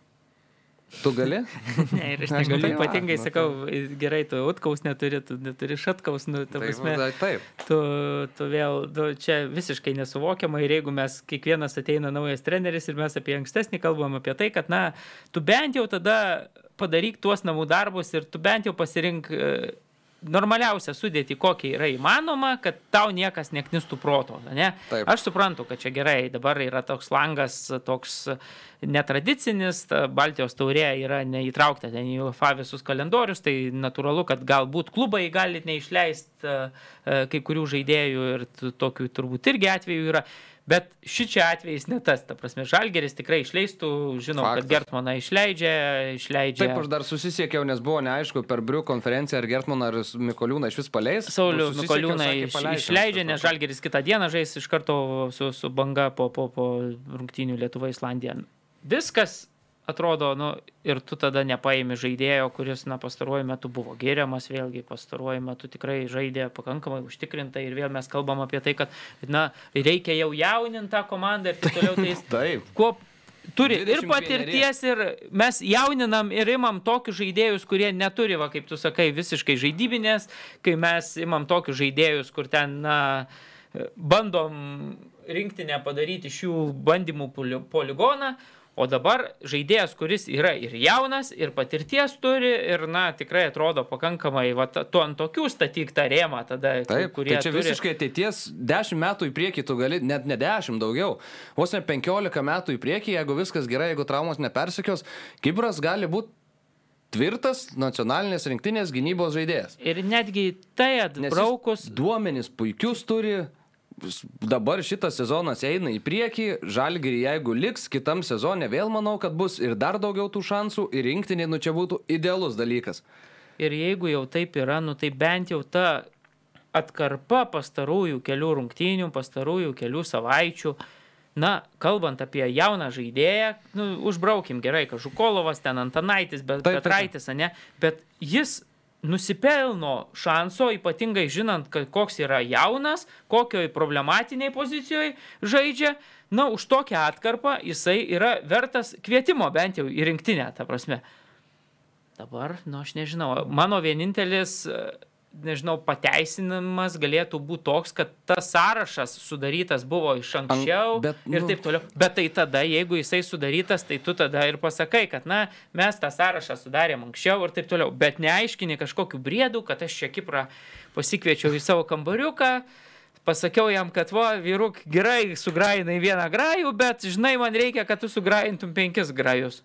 Tu gali? Ne, ir aš Aš negaliu, va, ypatingai nu sakau, gerai, tu utkaus neturi, tu neturi šatkaus, nu, ta prasme, taip, taip. tu, tu vėl, tu, čia visiškai nesuvokiama ir jeigu mes, kiekvienas ateina naujas treneris ir mes apie ankstesnį kalbam apie tai, kad, na, tu bent jau tada padaryk tuos namų darbus ir tu bent jau pasirink e, normaliausią sudėtį, kokia yra įmanoma, kad tau niekas neknistų proto. Ne? Taip. Aš suprantu, kad čia gerai, dabar yra toks langas, toks netradicinis, ta Baltijos taurė yra neįtraukta ten į UEFA visus kalendorius, tai natūralu, kad galbūt klubai gali neišleisti kai kurių žaidėjų ir tokių turbūt irgi atvejų yra. Bet šičia atvejais ne tas, ta prasme, Žalgeris tikrai išleistų, žinom, Faktas. kad Gertmaną išleidžia, išleidžia. Taip, aš dar susisiekiau, nes buvo neaišku per Briu konferenciją, ar Gertmaną ar Mikoliūną iš vis paleis. Saulių Nu, Mikoliūną iš, išleidžia, nes. Žalgeris kitą dieną žais iš karto su, su banga po, po, po rungtynių Lietuva Islandija. Viskas atrodo, nu, ir tu tada nepaimi žaidėjo, kuris, na, pastaruoju metu buvo geriamas, vėlgi pastaruoju metu tikrai žaidė pakankamai užtikrintai ir vėl mes kalbam apie tai, kad, na, reikia jau jauninti tą komandą ir taip toliau. Tai jis Taip. kuo turi ir 21 patirties, ir mes jauninam ir imam tokius žaidėjus, kurie neturi, va, kaip tu sakai, visiškai žaidybinės, kai mes imam tokius žaidėjus, kur ten, na, bandom rinktinę padaryti iš jų bandymų poli- poligoną. O dabar žaidėjas, kuris yra ir jaunas, ir patirties turi, ir, na, tikrai atrodo pakankamai, va, tu ant tokių statyk tą rėmą tada, Taip, kurie tai čia turi... visiškai ateities 10 metų į priekį tu gali, net ne 10 daugiau, vos ne 15 metų į priekį, jeigu viskas gerai, jeigu traumos nepersikios, Kibras gali būti tvirtas nacionalinės rinktinės gynybos žaidėjas. Ir netgi tai atbraukus... Duomenys puikius turi. Dabar šitas sezonas eina į priekį, žalgirį jeigu liks, kitam sezone vėl manau, kad bus ir dar daugiau tų šansų ir rinktinė, nu čia būtų idealus dalykas. Ir jeigu jau taip yra, nu tai bent jau ta atkarpa pastarųjų kelių rungtynių, pastarųjų kelių savaičių, na, kalbant apie jauną žaidėją, nu, užbraukim gerai, Kažukolovas, ten Antanaitis, bet. Petraitis, ne, bet jis nusipelno šanso, ypatingai žinant, koks yra jaunas, kokioj problematiniai pozicijoje žaidžia, na, už tokią atkarpą jisai yra vertas kvietimo bent jau į rinktinę, ta prasme. Dabar, nu aš nežinau, mano vienintelis nežinau, pateisinimas galėtų būti toks, kad tas sąrašas sudarytas buvo iš anksčiau bet, ir nu- taip toliau. Bet tai tada, jeigu jisai sudarytas, tai tu tada ir pasakai, kad, na, mes tą sąrašą sudarėm anksčiau ir taip toliau. Bet neaiškini kažkokiu briedu, kad aš čia Kiprą pasikviečiau į savo kambariuką. Pasakiau jam, kad, va, vyruk, gerai, sugrainai vieną grajų, bet, žinai, man reikia, kad tu sugraintum penkis grajus.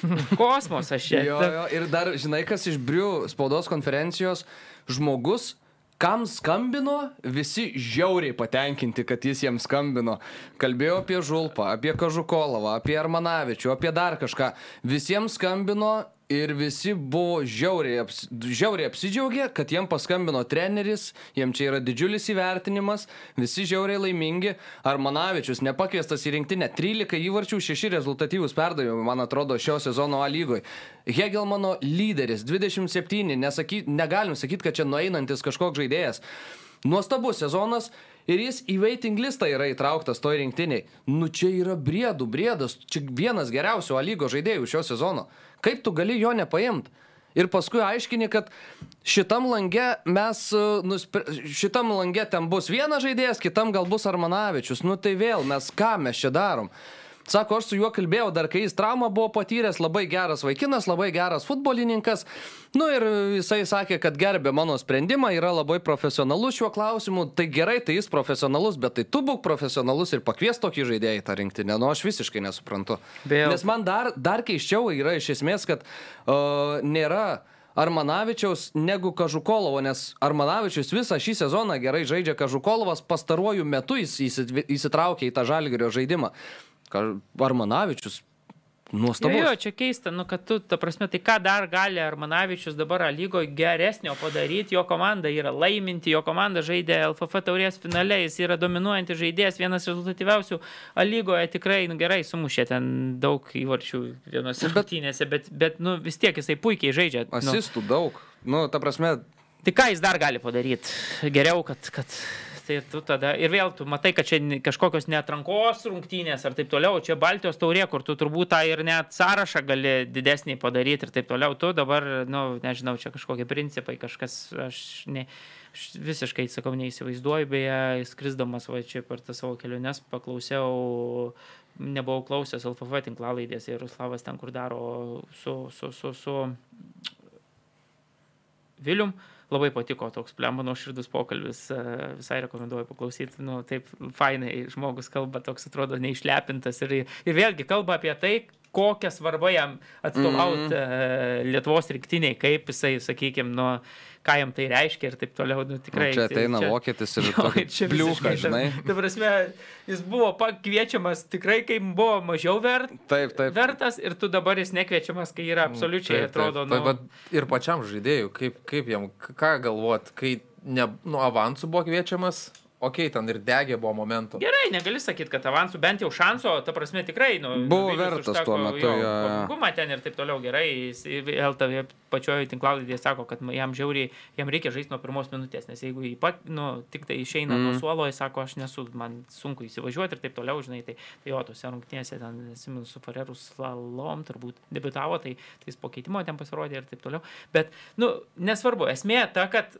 Kosmosas čia. Jo, jo, ir dar, žinai, kas iš Briu spaudos konferencijos žmogus, kam skambino, visi žiauriai patenkinti, kad jis jiems skambino. Kalbėjo apie Žulpą, apie Kažukolovą, apie Armanavičių, apie dar kažką. Visiems skambino ir visi buvo žiauriai, aps, žiauriai apsidžiaugę, kad jiem paskambino treneris, jiem čia yra didžiulis įvertinimas, visi žiauriai laimingi. Armanavičius nepakviestas į rinktinę, 13 įvarčių, 6 rezultatyvūs perdavimai, man atrodo, šio sezono A lygoje. Hegelmano lyderis, 27, nesaky, negalim sakyti, kad čia nueinantis kažkoks žaidėjas. Nuostabus sezonas ir jis į waiting listą yra įtrauktas toj rinktiniai. Nu čia yra briedų, briedas, čia vienas geriausių A lygo žaidėjų šio sezono. Kaip tu gali jo nepaimti? Ir paskui aiškini, kad šitam lange mes, e, nuspre... šitam lange ten bus vienas žaidėjas, kitam gal bus Armanavičius. Nu tai vėl mes ką mes čia darom? Sako, aš su juo kalbėjau dar, kai jis traumą buvo patyręs, labai geras vaikinas, labai geras futbolininkas. Nu ir jisai sakė, kad gerbė mano sprendimą, yra labai profesionalus šiuo klausimu. Tai gerai, tai jis profesionalus, bet tai tu būk profesionalus ir pakvies tokį žaidėją į tą rinktinę. Nu, aš visiškai nesuprantu. Vėl. Nes man dar, dar keiščiau yra iš esmės, kad uh, nėra Armanavičiaus negu Kažukolovo, nes Armanavičius visą šį sezoną gerai žaidžia Kažukolovas, pastaruoju metu jis įsit- įsitraukė į tą žalgerio žaidimą. Armanavičius Jo, nuostabus. jo, čia keista, nu, kad tu, ta prasme, tai ką dar gali Armanavičius dabar lygoje geresnio padaryti, jo komanda yra laiminti, jo komanda žaidė LFF taurės finale, jis yra dominuojantis žaidėjas, vienas rezultatyviausių lygoje tikrai nu, gerai sumušė ten daug įvarčių vienose rungtynėse, bet, bet nu, vis tiek jisai puikiai žaidžia. Nu, Asistų daug. Nu, ta prasme, tai ką jis dar gali padaryti? Geriau, kad... kad Tai tu tada ir vėl tu matai, kad čia kažkokios netrankos rungtynės ar taip toliau, čia Baltijos taurė, kur tu turbūt tą ir net sąrašą gali didesnį padaryti ir taip toliau. Tu dabar, na, nu, nežinau, čia kažkokie principai, kažkas, aš, ne, aš visiškai, sakau, neįsivaizduoju, beje, skrisdamas va čia per tas savo keliones paklausiau, nebuvau klausęs LFF tinklalaidės ir Ruslavas ten, kur daro su, su, su, su Vilium. Labai patiko toks plemba nuoširdus pokalbis, e, visai rekomenduoju paklausyti, nu, taip fainai žmogus kalba, toks atrodo neišlepintas ir, ir vėlgi kalba apie tai, kokią svarbą jam atstovauti mm -hmm. Lietuvos rinktiniai, kaip jisai, sakykime, nu, ką jam tai reiškia ir taip toliau, nu, tikrai. Nu, čia tai ateina vokietis ir Jo, čia ta- žinai. Ta prasme, jis buvo pakviečiamas tikrai, kai buvo mažiau vert, Taip, taip. vertas ir tu dabar jis nekviečiamas, kai yra absoliučiai, Taip, taip. atrodo, Tai nu, vat ir pačiam žaidėjui, kaip, kaip jam, ką galvot, kai ne, nu, avansų buvo kviečiamas, okei, okay, ten ir degė buvo momentų. Gerai, negali sakyti, kad avansų bent jau šanso, ta prasme tikrai, nu, Buvo vertas užteko tuo metu, pabuvimą ten ir taip toliau gerai. Tavie pačioje tinklalaidėje sako, kad jam žiauriai, jam reikia žaisti nuo pirmos minutės, nes jeigu jį pat, nu, tik tai išeina mm. nuo Mhm. suolo, jis sako, aš nesu, man sunku įsivažiuoti ir taip toliau, žinai, tai, tai jo, tose rungtynėse ten, atsimenu, su Ferrerus Slalom turbūt debitavo, tai, tai jis po keitimo ten pasirodė ir taip toliau. Bet, nu, nesvarbu, esmė ta, kad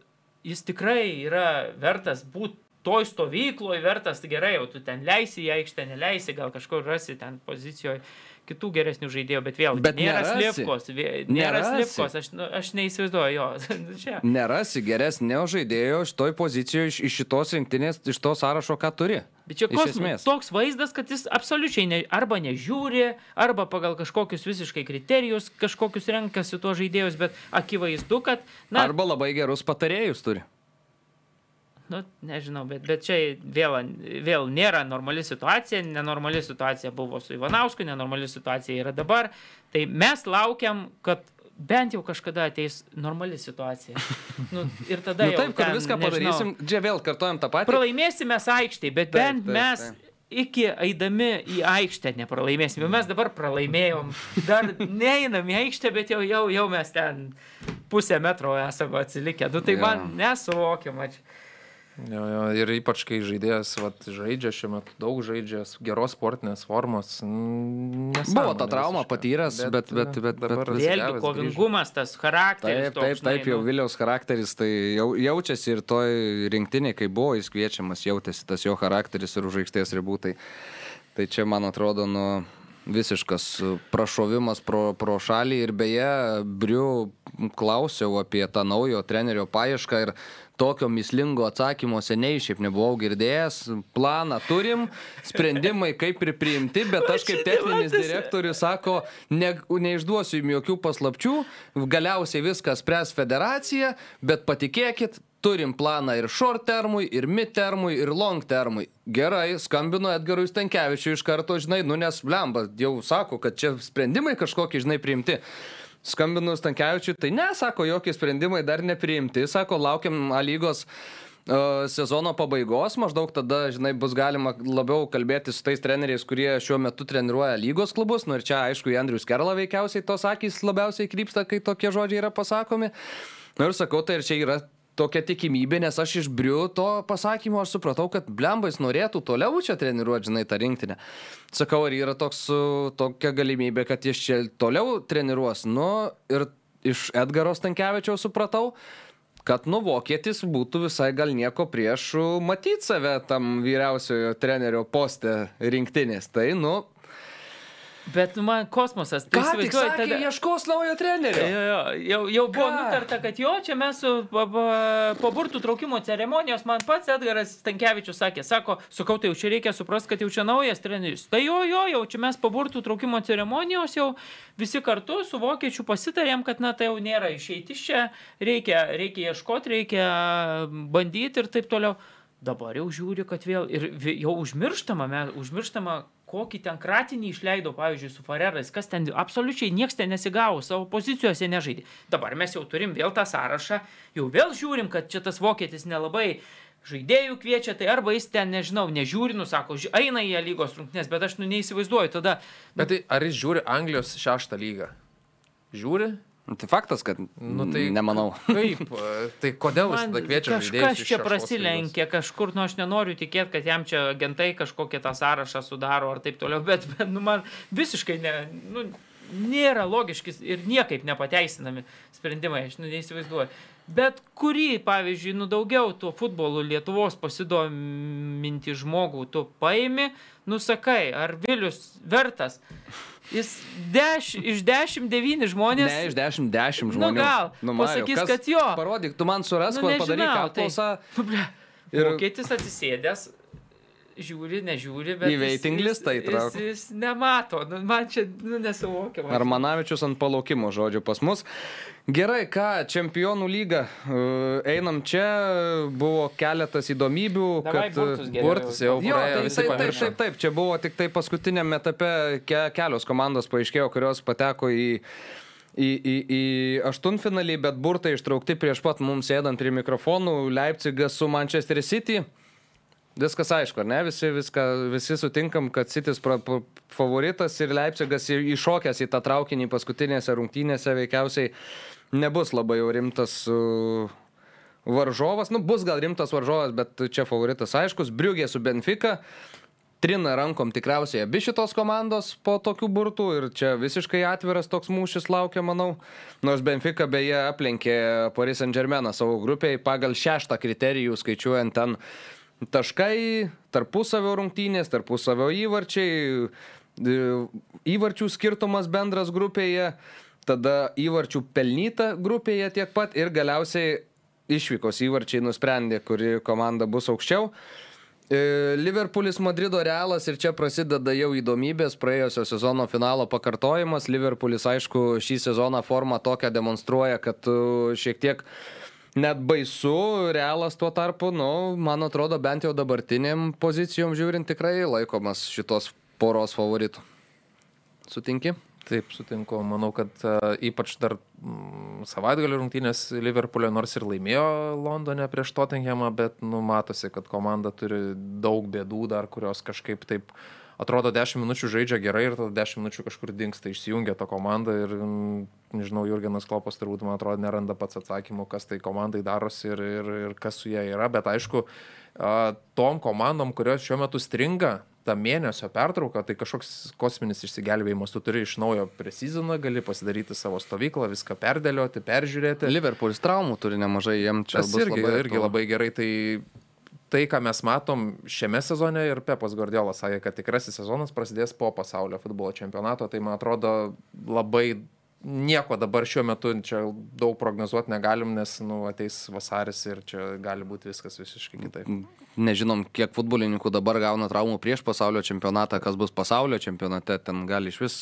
jis tikrai yra vertas būti toj stovykloje, vertas tai gerai, jau tu ten leisi į aikštę, neleisi, gal kažkur rasi ten pozicijoje kitų geresnių žaidėjų, bet vėl Bet nėra nerasi. slipkos, nėra Nerasi. slipkos, aš, nu, aš neįsivaizduoju jo. Nerasi geresnio žaidėjo šitoj pozicijoje iš, iš šitos rinktinės, iš to sąrašo, ką turi. Bet čia esmės. toks vaizdas, kad jis absoliučiai ne, arba nežiūri, arba pagal kažkokius visiškai kriterijus, kažkokius renkasi tuos žaidėjus, bet akivaizdu, kad, na, Arba labai gerus patarėjus turi. Nu, nežinau, bet, bet čia vėl, vėl nėra normali situacija, nenormali situacija buvo su Ivanausku, nenormali situacija yra dabar. Tai mes laukiam, kad bent jau kažkada ateis normali situacija. Nu, ir tada Nu, taip, kad viską nežinau, padarysim. Čia vėl kartuojam tą patį. Pralaimėsime aikštėje, bet Taip, bent taip, mes taip. iki eidami į aikštę nepralaimėsime. Mes dabar pralaimėjom, dar neinam į aikštę, bet jau, jau, jau mes ten pusę metro esame atsilikę. Nu, tai man nesuvokiama. čia. Jo, jo, ir ypač kai žaidėjas vat, žaidžia šiuo metu, daug žaidžia, geros sportinės formos. Buvo nesąmonė tą traumą visiška. patyręs, bet- bet- bet- dabar bet- Vėlgi, kovingumas, tas charakteris. Taip, taip, taip, jau nu. Viliaus charakteris, tai jau, jaučiasi ir toj rinktinė, kai buvo jis kviečiamas, jautėsi tas jo charakteris ir už aikštės ribų. Tai, tai čia, man atrodo, nu, visiškas prašovimas pro, pro šalį ir beje, Briu klausiau apie tą naujo trenerio paiešką ir tokio mislingo atsakymo seniai šiaip nebuvau girdėjęs. Planą turim, sprendimai kaip ir priimti, bet aš kaip techninis direktorius sako, ne, neišduosiu jums jokių paslapčių, galiausiai viską spręs federacija, bet patikėkit, turim planą ir short termui, ir mid termui, ir long termui. Gerai, skambinu Edgarui Stankevičiui iš karto, žinai, nu nes blemba, jau sako, kad čia sprendimai kažkokie, žinai, priimti. Skambinu Stankevičiui, tai ne, sako, jokie sprendimai dar nepriimti, sako, laukiam A lygos e, sezono pabaigos, maždaug tada, žinai, bus galima labiau kalbėti su tais treneriais, kurie šiuo metu treniruoja lygos klubus. Nu ir čia, aišku, Andrius Kerlą veikiausiai tos akys labiausiai krypsta, kai tokie žodžiai yra pasakomi. Na ir sakau, tai ir čia yra tokia tikimybė, nes aš iš briu to pasakymo aš supratau, kad blembais norėtų toliau čia treniruoti, žinai, tą rinktinę. Sakau, ar yra toks, tokia galimybė, kad jis čia toliau treniruos. Nu ir iš Edgaro Stankievičiaus supratau, kad nu vokietis būtų visai gal nieko prieš matyti save tam vyriausiojo trenerio poste rinktinės. Tai nu, Bet nu, man kosmosas. Tai ką tik sakė, tada... ieškos naujo trenerio. Jo, jo, jau, jau buvo Ką? nutarta, kad jo, čia mes su pa- po burtų traukimo ceremonijos, man pats Edgaras Stankievičius sakė, sako, sakau, tai jau čia reikia suprasti, kad jau čia naujas treneris. Tai jo, jo, jau čia mes po burtų traukimo ceremonijos jau visi kartu su vokiečiu pasitarėm, kad na tai jau nėra išeitis čia, reikia, reikia ieškoti, reikia bandyti ir taip toliau. Dabar jau žiūri, kad vėl ir jau užmirštama, mes, užmirštama, kokį ten kratinį išleido, pavyzdžiui, su Farerais, kas ten absoliučiai niekas ten nesigavo, savo pozicijose nežaidė. Dabar mes jau turim vėl tą sąrašą, jau vėl žiūrim, kad čia tas vokietis nelabai žaidėjų kviečia, tai arba jis ten, nežinau, nežiūri, nusako, ži- eina į lygos rungtynės, bet aš nu neįsivaizduoju tada. Bet tai ar jis žiūri Anglijos šeštą lygą? Žiūri? Nu, Tai faktas, kad Nu, tai nemanau. Kaip? e, Tai kodėl jis tada kviečia kažkas žaidėjus iš čia šeštos prasilenkė kažkur, nu aš nenoriu tikėti, kad jam čia agentai kažkokią tą sąrašą sudaro ar taip toliau, bet, bet nu, man visiškai ne, nu, nėra logiški ir niekaip nepateisinami sprendimai, aš nu, neįsivaizduoju. Bet kurį, pavyzdžiui, nu daugiau to futbolo Lietuvos pasidominti žmogų tu paimi, nusakai, ar Vilius vertas. Jis deš, iš 10-9 žmonės. Ne, iš 10, 10 Nu, žmonių. gal, Mariau, pasakys, kas- kad jo. Parodyk, tu man surask, Nu, nu, padaryk nežinau, apklausą. Nu, ble, Ir- vokietis atsisėdęs, žiūri, nežiūri, bet Į waiting jis- listą jis, įtrauk. jis, jis nemato, nu, man čia nu, nesuvokiama. Armanavičius ant palaukimo žodžio pas mus. Gerai, ką, čempionų lyga. Uh, Einam čia, buvo keletas įdomybių. Davai kad, geriau. burtus jau visi taip, taip, pamiršo. taip, taip, čia buvo tik tai paskutiniam etape ke, kelios komandos paaiškėjo, kurios pateko į, į, į, į aštuntfinalį, bet burtai ištraukti prieš pat mums sėdant prie mikrofonų, Leipzigas su Manchester City. Viskas aišku, ne? Visi, viską, visi sutinkam, kad Citis pra, pra, favoritas ir Leipzigas įšokęs į tą traukinį paskutinėse rungtynėse veikiausiai nebus labai jau rimtas uh, varžovas. Nu, bus gal rimtas varžovas, bet čia favoritas aiškus. Briugė su Benfica. Trina rankom tikriausiai abi šitos komandos po tokių burtų ir čia visiškai atviras toks mūšis laukia, manau. Nors Benfica beje aplenkė Paris Saint Germain savo grupėje pagal šeštą kriterijų skaičiuojant ten taškai, tarpusavio rungtynės, tarpusavio įvarčiai, e, įvarčių skirtumas bendras grupėje, tada įvarčių pelnyta grupėje tiek pat ir galiausiai išvykos įvarčiai nusprendė, kuri komanda bus aukščiau. E, Liverpoolis, Madrido Realas ir čia prasideda jau įdomybės praėjusio sezono finalo pakartojimas. Liverpoolis, aišku, šį sezoną formą tokią demonstruoja, kad e, šiek tiek net baisu, Realas tuo tarpu, nu, man atrodo, bent jau dabartiniam pozicijom žiūrint tikrai laikomas šitos poros favoritų. Sutinki? Taip, sutinku. Manau, kad uh, ypač dar mm, savaitgalio rungtynės Liverpoolio nors ir laimėjo Londone prieš Tottenhamą, bet nu, matosi, kad komanda turi daug bėdų dar, kurios kažkaip taip atrodo 10 minučių žaidžia gerai ir tada 10 minučių kažkur dinksta, išsijungia ta komanda ir, mm, nežinau, Jurgenas Klopas turbūt, man atrodo, neranda pats atsakymų, kas tai komandai darosi ir, ir, ir kas su jie yra, bet aišku, tom komandom, kurios šiuo metu stringa, tą mėnesio pertrauką, tai kažkoks kosminis išsigelbėjimas, tu turi iš naujo presizoną, gali pasidaryti savo stovyklą, viską perdėlioti, peržiūrėti. Liverpoolis traumų turi nemažai, jiem čia Tas bus irgi, labai irgi labai gerai. Tai, tai, ką mes matom šiame sezone ir Pepas Gordiolas sakė, kad tikrasis sezonas prasidės po pasaulio futbolo čempionato, tai man atrodo labai nieko dabar šiuo metu čia daug prognozuoti negalim, nes nu, ateis vasaris ir čia gali būti viskas visiškai kitaip. Nežinom, kiek futbolininkų dabar gauna traumų prieš pasaulio čempionatą, kas bus pasaulio čempionate, ten gali iš vis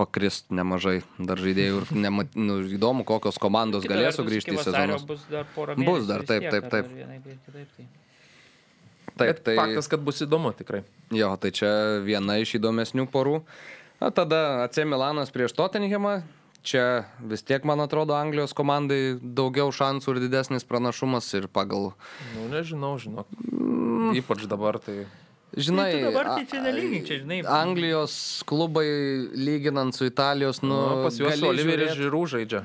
pakrist nemažai dar žaidėjų ir nema, nu, įdomu, kokios komandos galės sugrįžti į sezonus. Bus dar porą Bus mėnesių. dar, vis taip, taip, taip. tai. Taip, Bet tai faktas, kad bus įdomu tikrai. Jo, tai čia viena iš įdomesnių porų. Na, tada AC Milanas prieš Tottenhamą. Čia vis tiek, man atrodo, Anglijos komandai daugiau šansų ir didesnis pranašumas ir pagal... Nu, nežinau, žinok. Ypač dabar tai. Žinai, Tai dabar tai čia nelygink, čia, žinai. Anglijos klubai, lyginant su Italijos, nu, Nu, pas juos Oliveris Žirų žaidžia.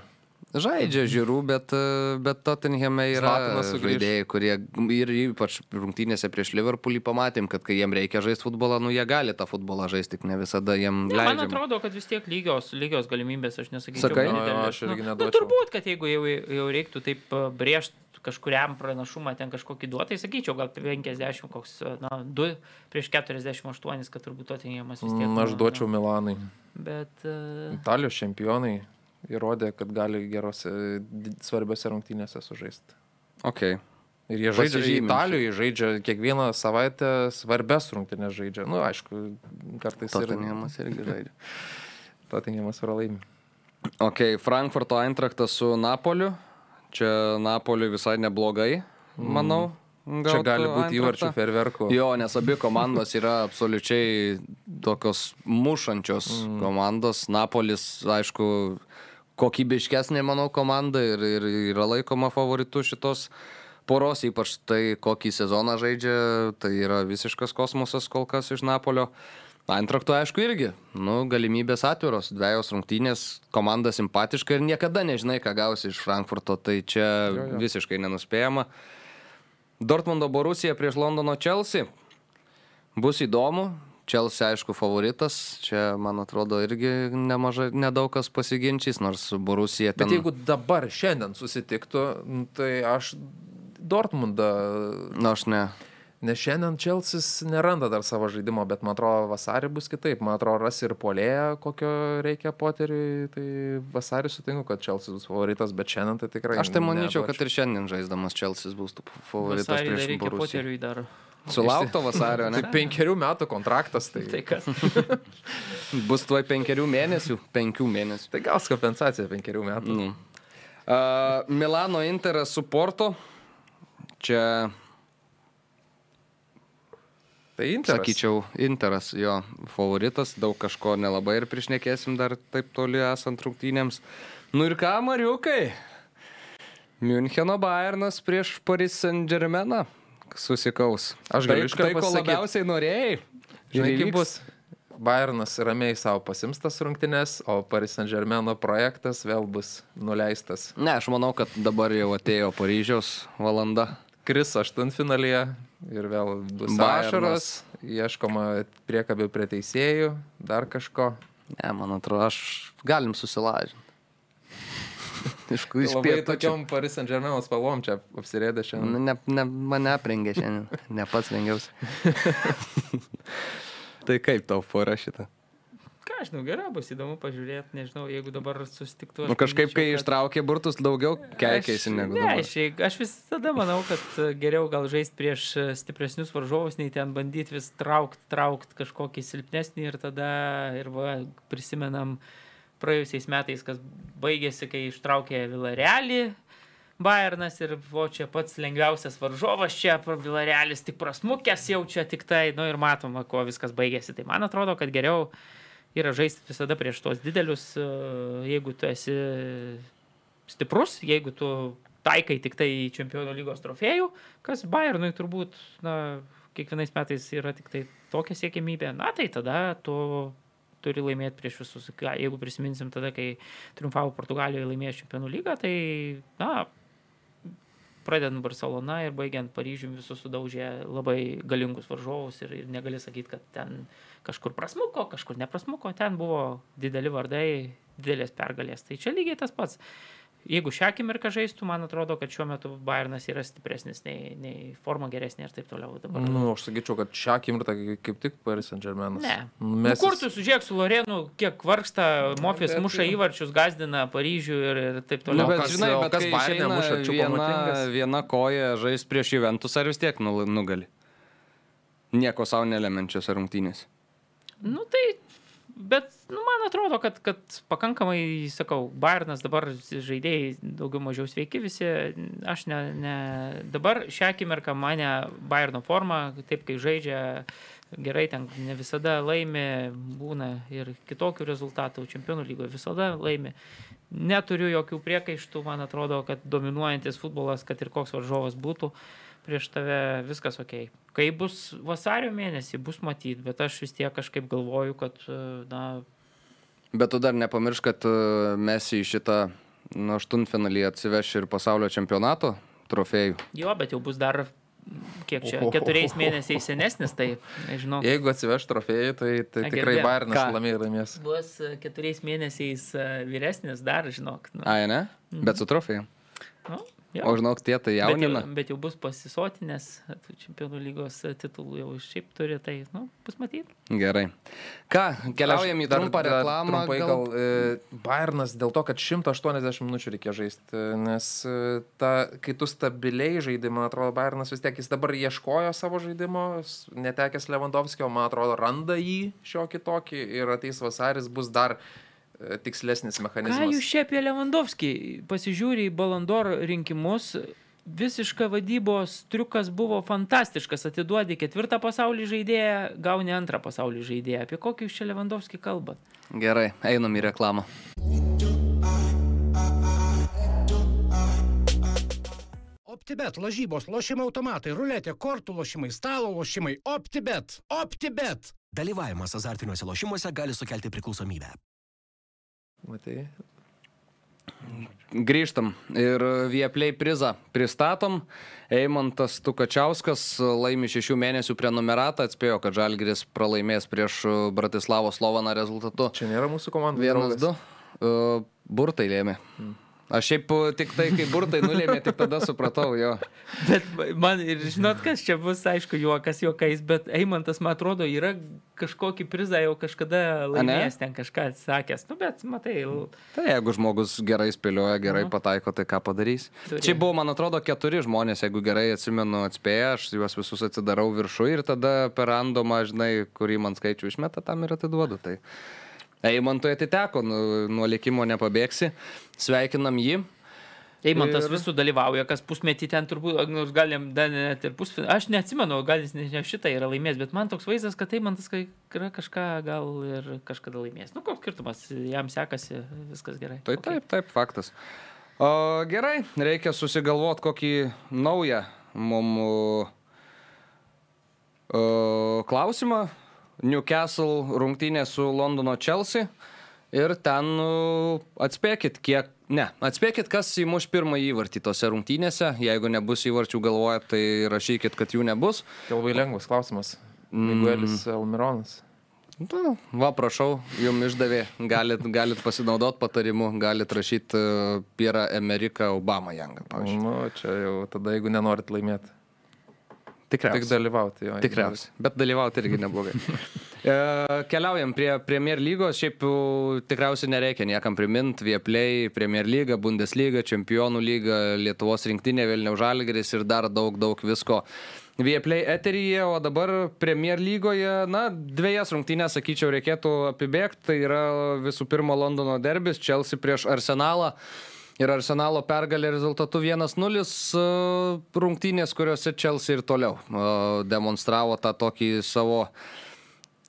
Žaidžia žiūrų, bet, e, bet Tottenhame yra žaidėjai, kurie ir ypač rungtynėse prieš Liverpoolį pamatėm, kad kai jiem reikia žaisti futbolą, nu jie gali tą futbolą žaisti, tik ne visada jiem Ne, man leidžia. atrodo, kad vis tiek lygios, lygios galimybės, aš nesakyčiau. Sakai? kad Jo, aš irgi Nu, neduočiau. Nu, turbūt, kad jeigu jau, jau reiktų taip brėžti kažkuriam pranašumą ten kažkokį duotą, tai sakyčiau, gal 50, koks, na, 2 prieš 48, kad turbūt Tottenhamas vis tiek. Mm, Aš nu, duočiau nu, Milanui. Bet... Uh, Italijos čempionai įrodė, kad gali gerose, svarbiose rungtynėse sužaisti. Okay. Ir jie žaidžia. Italijoje, žaidžia kiekvieną savaitę svarbes rungtynės žaidžia. Na, nu, aišku, kartais ir Tottenhamas irgi žaidžia. Tottenhamas yra laimi. Ok, Frankfurto Eintraktas su Napoliu. Čia Napoliui visai neblogai, manau. Mm. Čia gali būti įvarčių ferverkų. Jo, nes abi komandos yra absoliučiai tokios mušančios mm. komandos. Napolis, aišku, kokybiškesnė, manau, komanda ir, ir yra laikoma favoritu šitos poros, ypač tai, kokį sezoną žaidžia, tai yra visiškas kosmosas kol kas iš Napolio. Antrakto, aišku, irgi. Nu, galimybės atviros, dviejos rungtynės, komanda simpatiška ir niekada nežinai, ką gausi iš Frankfurto, tai čia jo. jo. visiškai nenuspėjama. Dortmundo Borusija prieš Londono Chelsea. Bus įdomu. Chelsea, aišku, favoritas. Čia, man atrodo, irgi nemažai, nedaug kas pasiginčys, nors Borusija ten... Bet jeigu dabar šiandien susitiktų, nu, tai aš Dortmundą, Na, aš ne. nes šiandien Čelsis neranda dar savo žaidimo, bet man atrodo vasarį bus kitaip. Man atrodo, ras ir polėje, kokio reikia poteriui, tai vasarį sutinku, kad Čelsis bus favoritas, bet šiandien tai tikrai. Aš tai manyčiau, kad neduočiau. ir šiandien žaisdamas Chelsea bus favoritas Vasarį prieš reikia Borusiją. poteriui dar. Sulaukto vasario, ne? Tai penkerių metų kontraktas, tai, Tai kas? Bus tuoj penkerių mėnesių. Penkių mėnesių. tai gaus kompensaciją penkerių metų. Nu. Uh, Milano Interas su Porto. Čia, Tai Interas. sakyčiau, Interas jo favoritas. Daug kažko nelabai ir priešnekėsim dar taip toli esant rungtynėms. Nu ir ką, Mariukai? Müncheno Bayernas prieš Paris Saint Germainą susikaus. Aš galiu tai, iškart tai, ko pasakyt. labiausiai norėjai. Žinai, kaip bus? Bayernas ramiai savo pasimstas rungtynės, o Paris Saint Germaino projektas vėl bus nuleistas. Ne, aš manau, kad dabar jau atėjo Paryžiaus valanda. Kris aštuntfinalyje ir vėl bus ašaros, ieškoma priekabių prie teisėjų, dar kažko. Ne, man atrodo, aš galim susilažinti. Iš kur iš pietų. tokiom Paris Saint Germaino spalvom čia apsirėdė šiandien. Ne, ne, mane aprengė šiandien, ne pats rengiausi. tai kaip tau pora šitą? Ką aš žinau, gerai, bus įdomu pažiūrėti, nežinau, jeigu dabar susitiktų. aš Nu, kažkaip, kai kad- ištraukė burtus, daugiau keikėsi negu Ne, dabar. aš, aš visada manau, kad e, geriau gal žaisti prieš e, stipresnius varžovus, nei ten bandyti vis traukt, traukt kažkokį silpnesnį ir tada ir va, prisimenam praėjusiais metais, kas baigėsi, kai ištraukė Vilarealį. Bayernas ir vo čia pats lengviausias varžovas čia, Vilarealis tik prasmukęs jau čia tik tai, nu ir matoma, kuo viskas baigėsi. Tai man atrodo, kad geriau yra žaisti visada prieš tos didelius, e, jeigu tu esi stiprus, jeigu tu taikai tik tai čempionų lygos trofėjų, kas Bayernui turbūt, na, kiekvienais metais yra tik tai tokia siekimybė, na tai tada tu turi laimėti prieš visus. Jeigu prisiminsim tada, kai triumfavo Portugalijoje laimėjo čempionų lygą, tai, na, pradedant Barcelona ir baigiant Paryžiumi visus sudaužė labai galingus varžovus ir, ir negali sakyti, kad ten kažkur prasmuko, kažkur neprasmuko, ten buvo dideli vardai, didelės pergalės. Tai čia lygiai tas pats. Jeigu šią akimirką žaistų, man atrodo, kad šiuo metu Bayernas yra stipresnis, nei, nei forma geresnė ir taip toliau. Dabar. Nu, aš sakyčiau, kad šią akimirką kaip tik Paris Saint Germain. Ne. Mes Mes... Nu, kur tu sužiūrėk su Lorenu, kiek vargsta, Mofis bet- muša įvarčius, gazdina Paryžių ir, ir taip Nu, toliau. bet, kas- žinai, bet kas išeina muša viena, Choupo-Motingas? viena koja žais prieš Juventus, ar vis tiek nugali? Nieko savo nelemenčios rungtynės. Nu tai, bet, nu, man atrodo, kad, kad pakankamai, sakau, Bayernas dabar žaidėjai daugiau mažiau sveiki visi. Aš ne, ne, dabar šią akimirką mane Bayerno forma, taip kai žaidžia gerai, ten ne visada laimi, būna ir kitokių rezultatų, čempionų lygoje visada laimi. Neturiu jokių priekaištų, man atrodo, kad dominuojantis futbolas, kad ir koks varžovas būtų, prieš tave viskas ok. Kai bus vasario mėnesį, bus matyti, bet aš vis tiek kažkaip galvoju, kad, e, na, Bet tu dar nepamiršk, kad e, mes į šitą nu, aštuntfinalį atsiveš ir pasaulio čempionato trofėjų. jo, bet jau bus dar, kiek čia, keturiais mėnesiais senesnis, tai nežinau. Jeigu atsiveš trofėjų, tai, tai Na, tikrai Ką? lamiai laimės. Bus e, keturiais mėnesiais vyresnis dar, žinok. Nu, Ai, ne? Bet su trofėjų. nu, jo. O žinok, tie tai Bet jau, jaunina. bet jau bus pasisotinės tų čempionų lygos titulų, jau šiaip turi, tai, nu, bus matyti. Gerai. Ką, keliaujam į Aš dar- trumpą reklamą. Trumpai gal... gal, e, Bayernas dėl to, kad 180 minučių reikia žaisti, nes e, ta, kai tu stabiliai žaidži, man atrodo, Bayernas vis tiek jis dabar ieškojo savo žaidimo, netekęs Lewandowskio, man atrodo, randa jį šiokį tokį ir ateis vasaris bus dar tikslesnis Ką mechanizmas. jūs čia apie Lewandowski? Pasižiūrė į Balandor rinkimus. Visiška vadybos triukas buvo fantastiškas. Atiduodi ketvirtą pasaulį žaidėją, gauni antrą pasaulį žaidėją. Apie kokį jūs čia Lewandowski kalbat? Gerai, einam į reklamą. OptiBet, lažybos, lošimo automatai, ruletė, kortų lošimai, stalo lošimai. OptiBet. OptiBet. Dalyvavimas azartiniuose lošimuose gali sukelti priklausomybę. Matai, Grįžtam ir Vieplay prizą pristatom. Eimantas Tukačiauskas laimi šešių mėnesių prenumeratą, atspėjo, kad Žalgiris pralaimės prieš Bratislavo Slovaną rezultatu. čia nėra mūsų komandų. Vienas, du. Uh, Burtai lėmė. Aš šiaip uh, tik tai, kai burtai nulėmė, tik tada supratau jo. Bet man ir žinot, kas čia bus, aišku, juokas juokais, bet Eimantas, man atrodo, yra kažkokį prizą jau kažkada laimėjęs, ten kažką atsakęs. Nu, bet matai, Tai jeigu žmogus gerai spėlioja, gerai Mhm. pataiko, tai ką padarys? Turi. Čia buvo, man atrodo, keturi žmonės, jeigu gerai atsimenu, atspėję, aš juos visus atsidarau viršų ir tada per randomą, žinai, kurį man skaičių išmeta, tam ir atiduodu. Tai Eimantui atiteko, nu, nuo likimo nepabėgsi. Sveikinam jį. Eimantas Ir- visų dalyvauja, kas pusmetį ten turbūt, nors galim dar net ir pusmetį. Aš neatsimenu, gal jis ne šitą yra laimėjęs, bet man toks vaizdas, kad Eimantas yra kažką gal ir kažkada laimės. Nu, koks skirtumas, jam sekasi, viskas gerai. Tai Okei. taip, taip, faktas. O, gerai, reikia susigalvoti kokį naują mum o, klausimą. Newcastle rungtynė su Londono Chelsea. Ir ten nu, atspėkit, kiek. Ne, atspėkit, kas įmuš pirmąjį įvartį tose rungtynėse. Jeigu nebus įvarčių galvoje, tai rašykit, kad jų nebus. Tai labai lengvas klausimas. Miguelis Almironas. Nu, va, prašau, jums išdavė. Galit, galit pasinaudoti patarimu, galit rašyti uh, Pierą Emeriką Obama Jangą, pavyzdžiui. Nu, čia jau tada, jeigu nenorit laimėti. Tik Tikriausiai. dalyvauti. Jo, Tikriausiai. Bet dalyvauti irgi neblogai. E, Keliaujam prie Premier lygos. Šiaip tikriausiai nereikia niekam priminti. Vieplay, Premier lyga, Bundesliga, Čempionų lyga, Lietuvos rinktinė, Vilniaus Žalgeris ir dar daug, daug visko. Vieplay eteryje, o dabar Premier lygoje, na, dviejas rungtynės, sakyčiau, reikėtų apibėgti. Tai yra visų pirma Londono derbis, Chelsea prieš Arsenalą. Ir Arsenalo pergalė rezultatu 1-0 e, rungtynės, kuriuose Chelsea ir toliau e, demonstravo tą tokį savo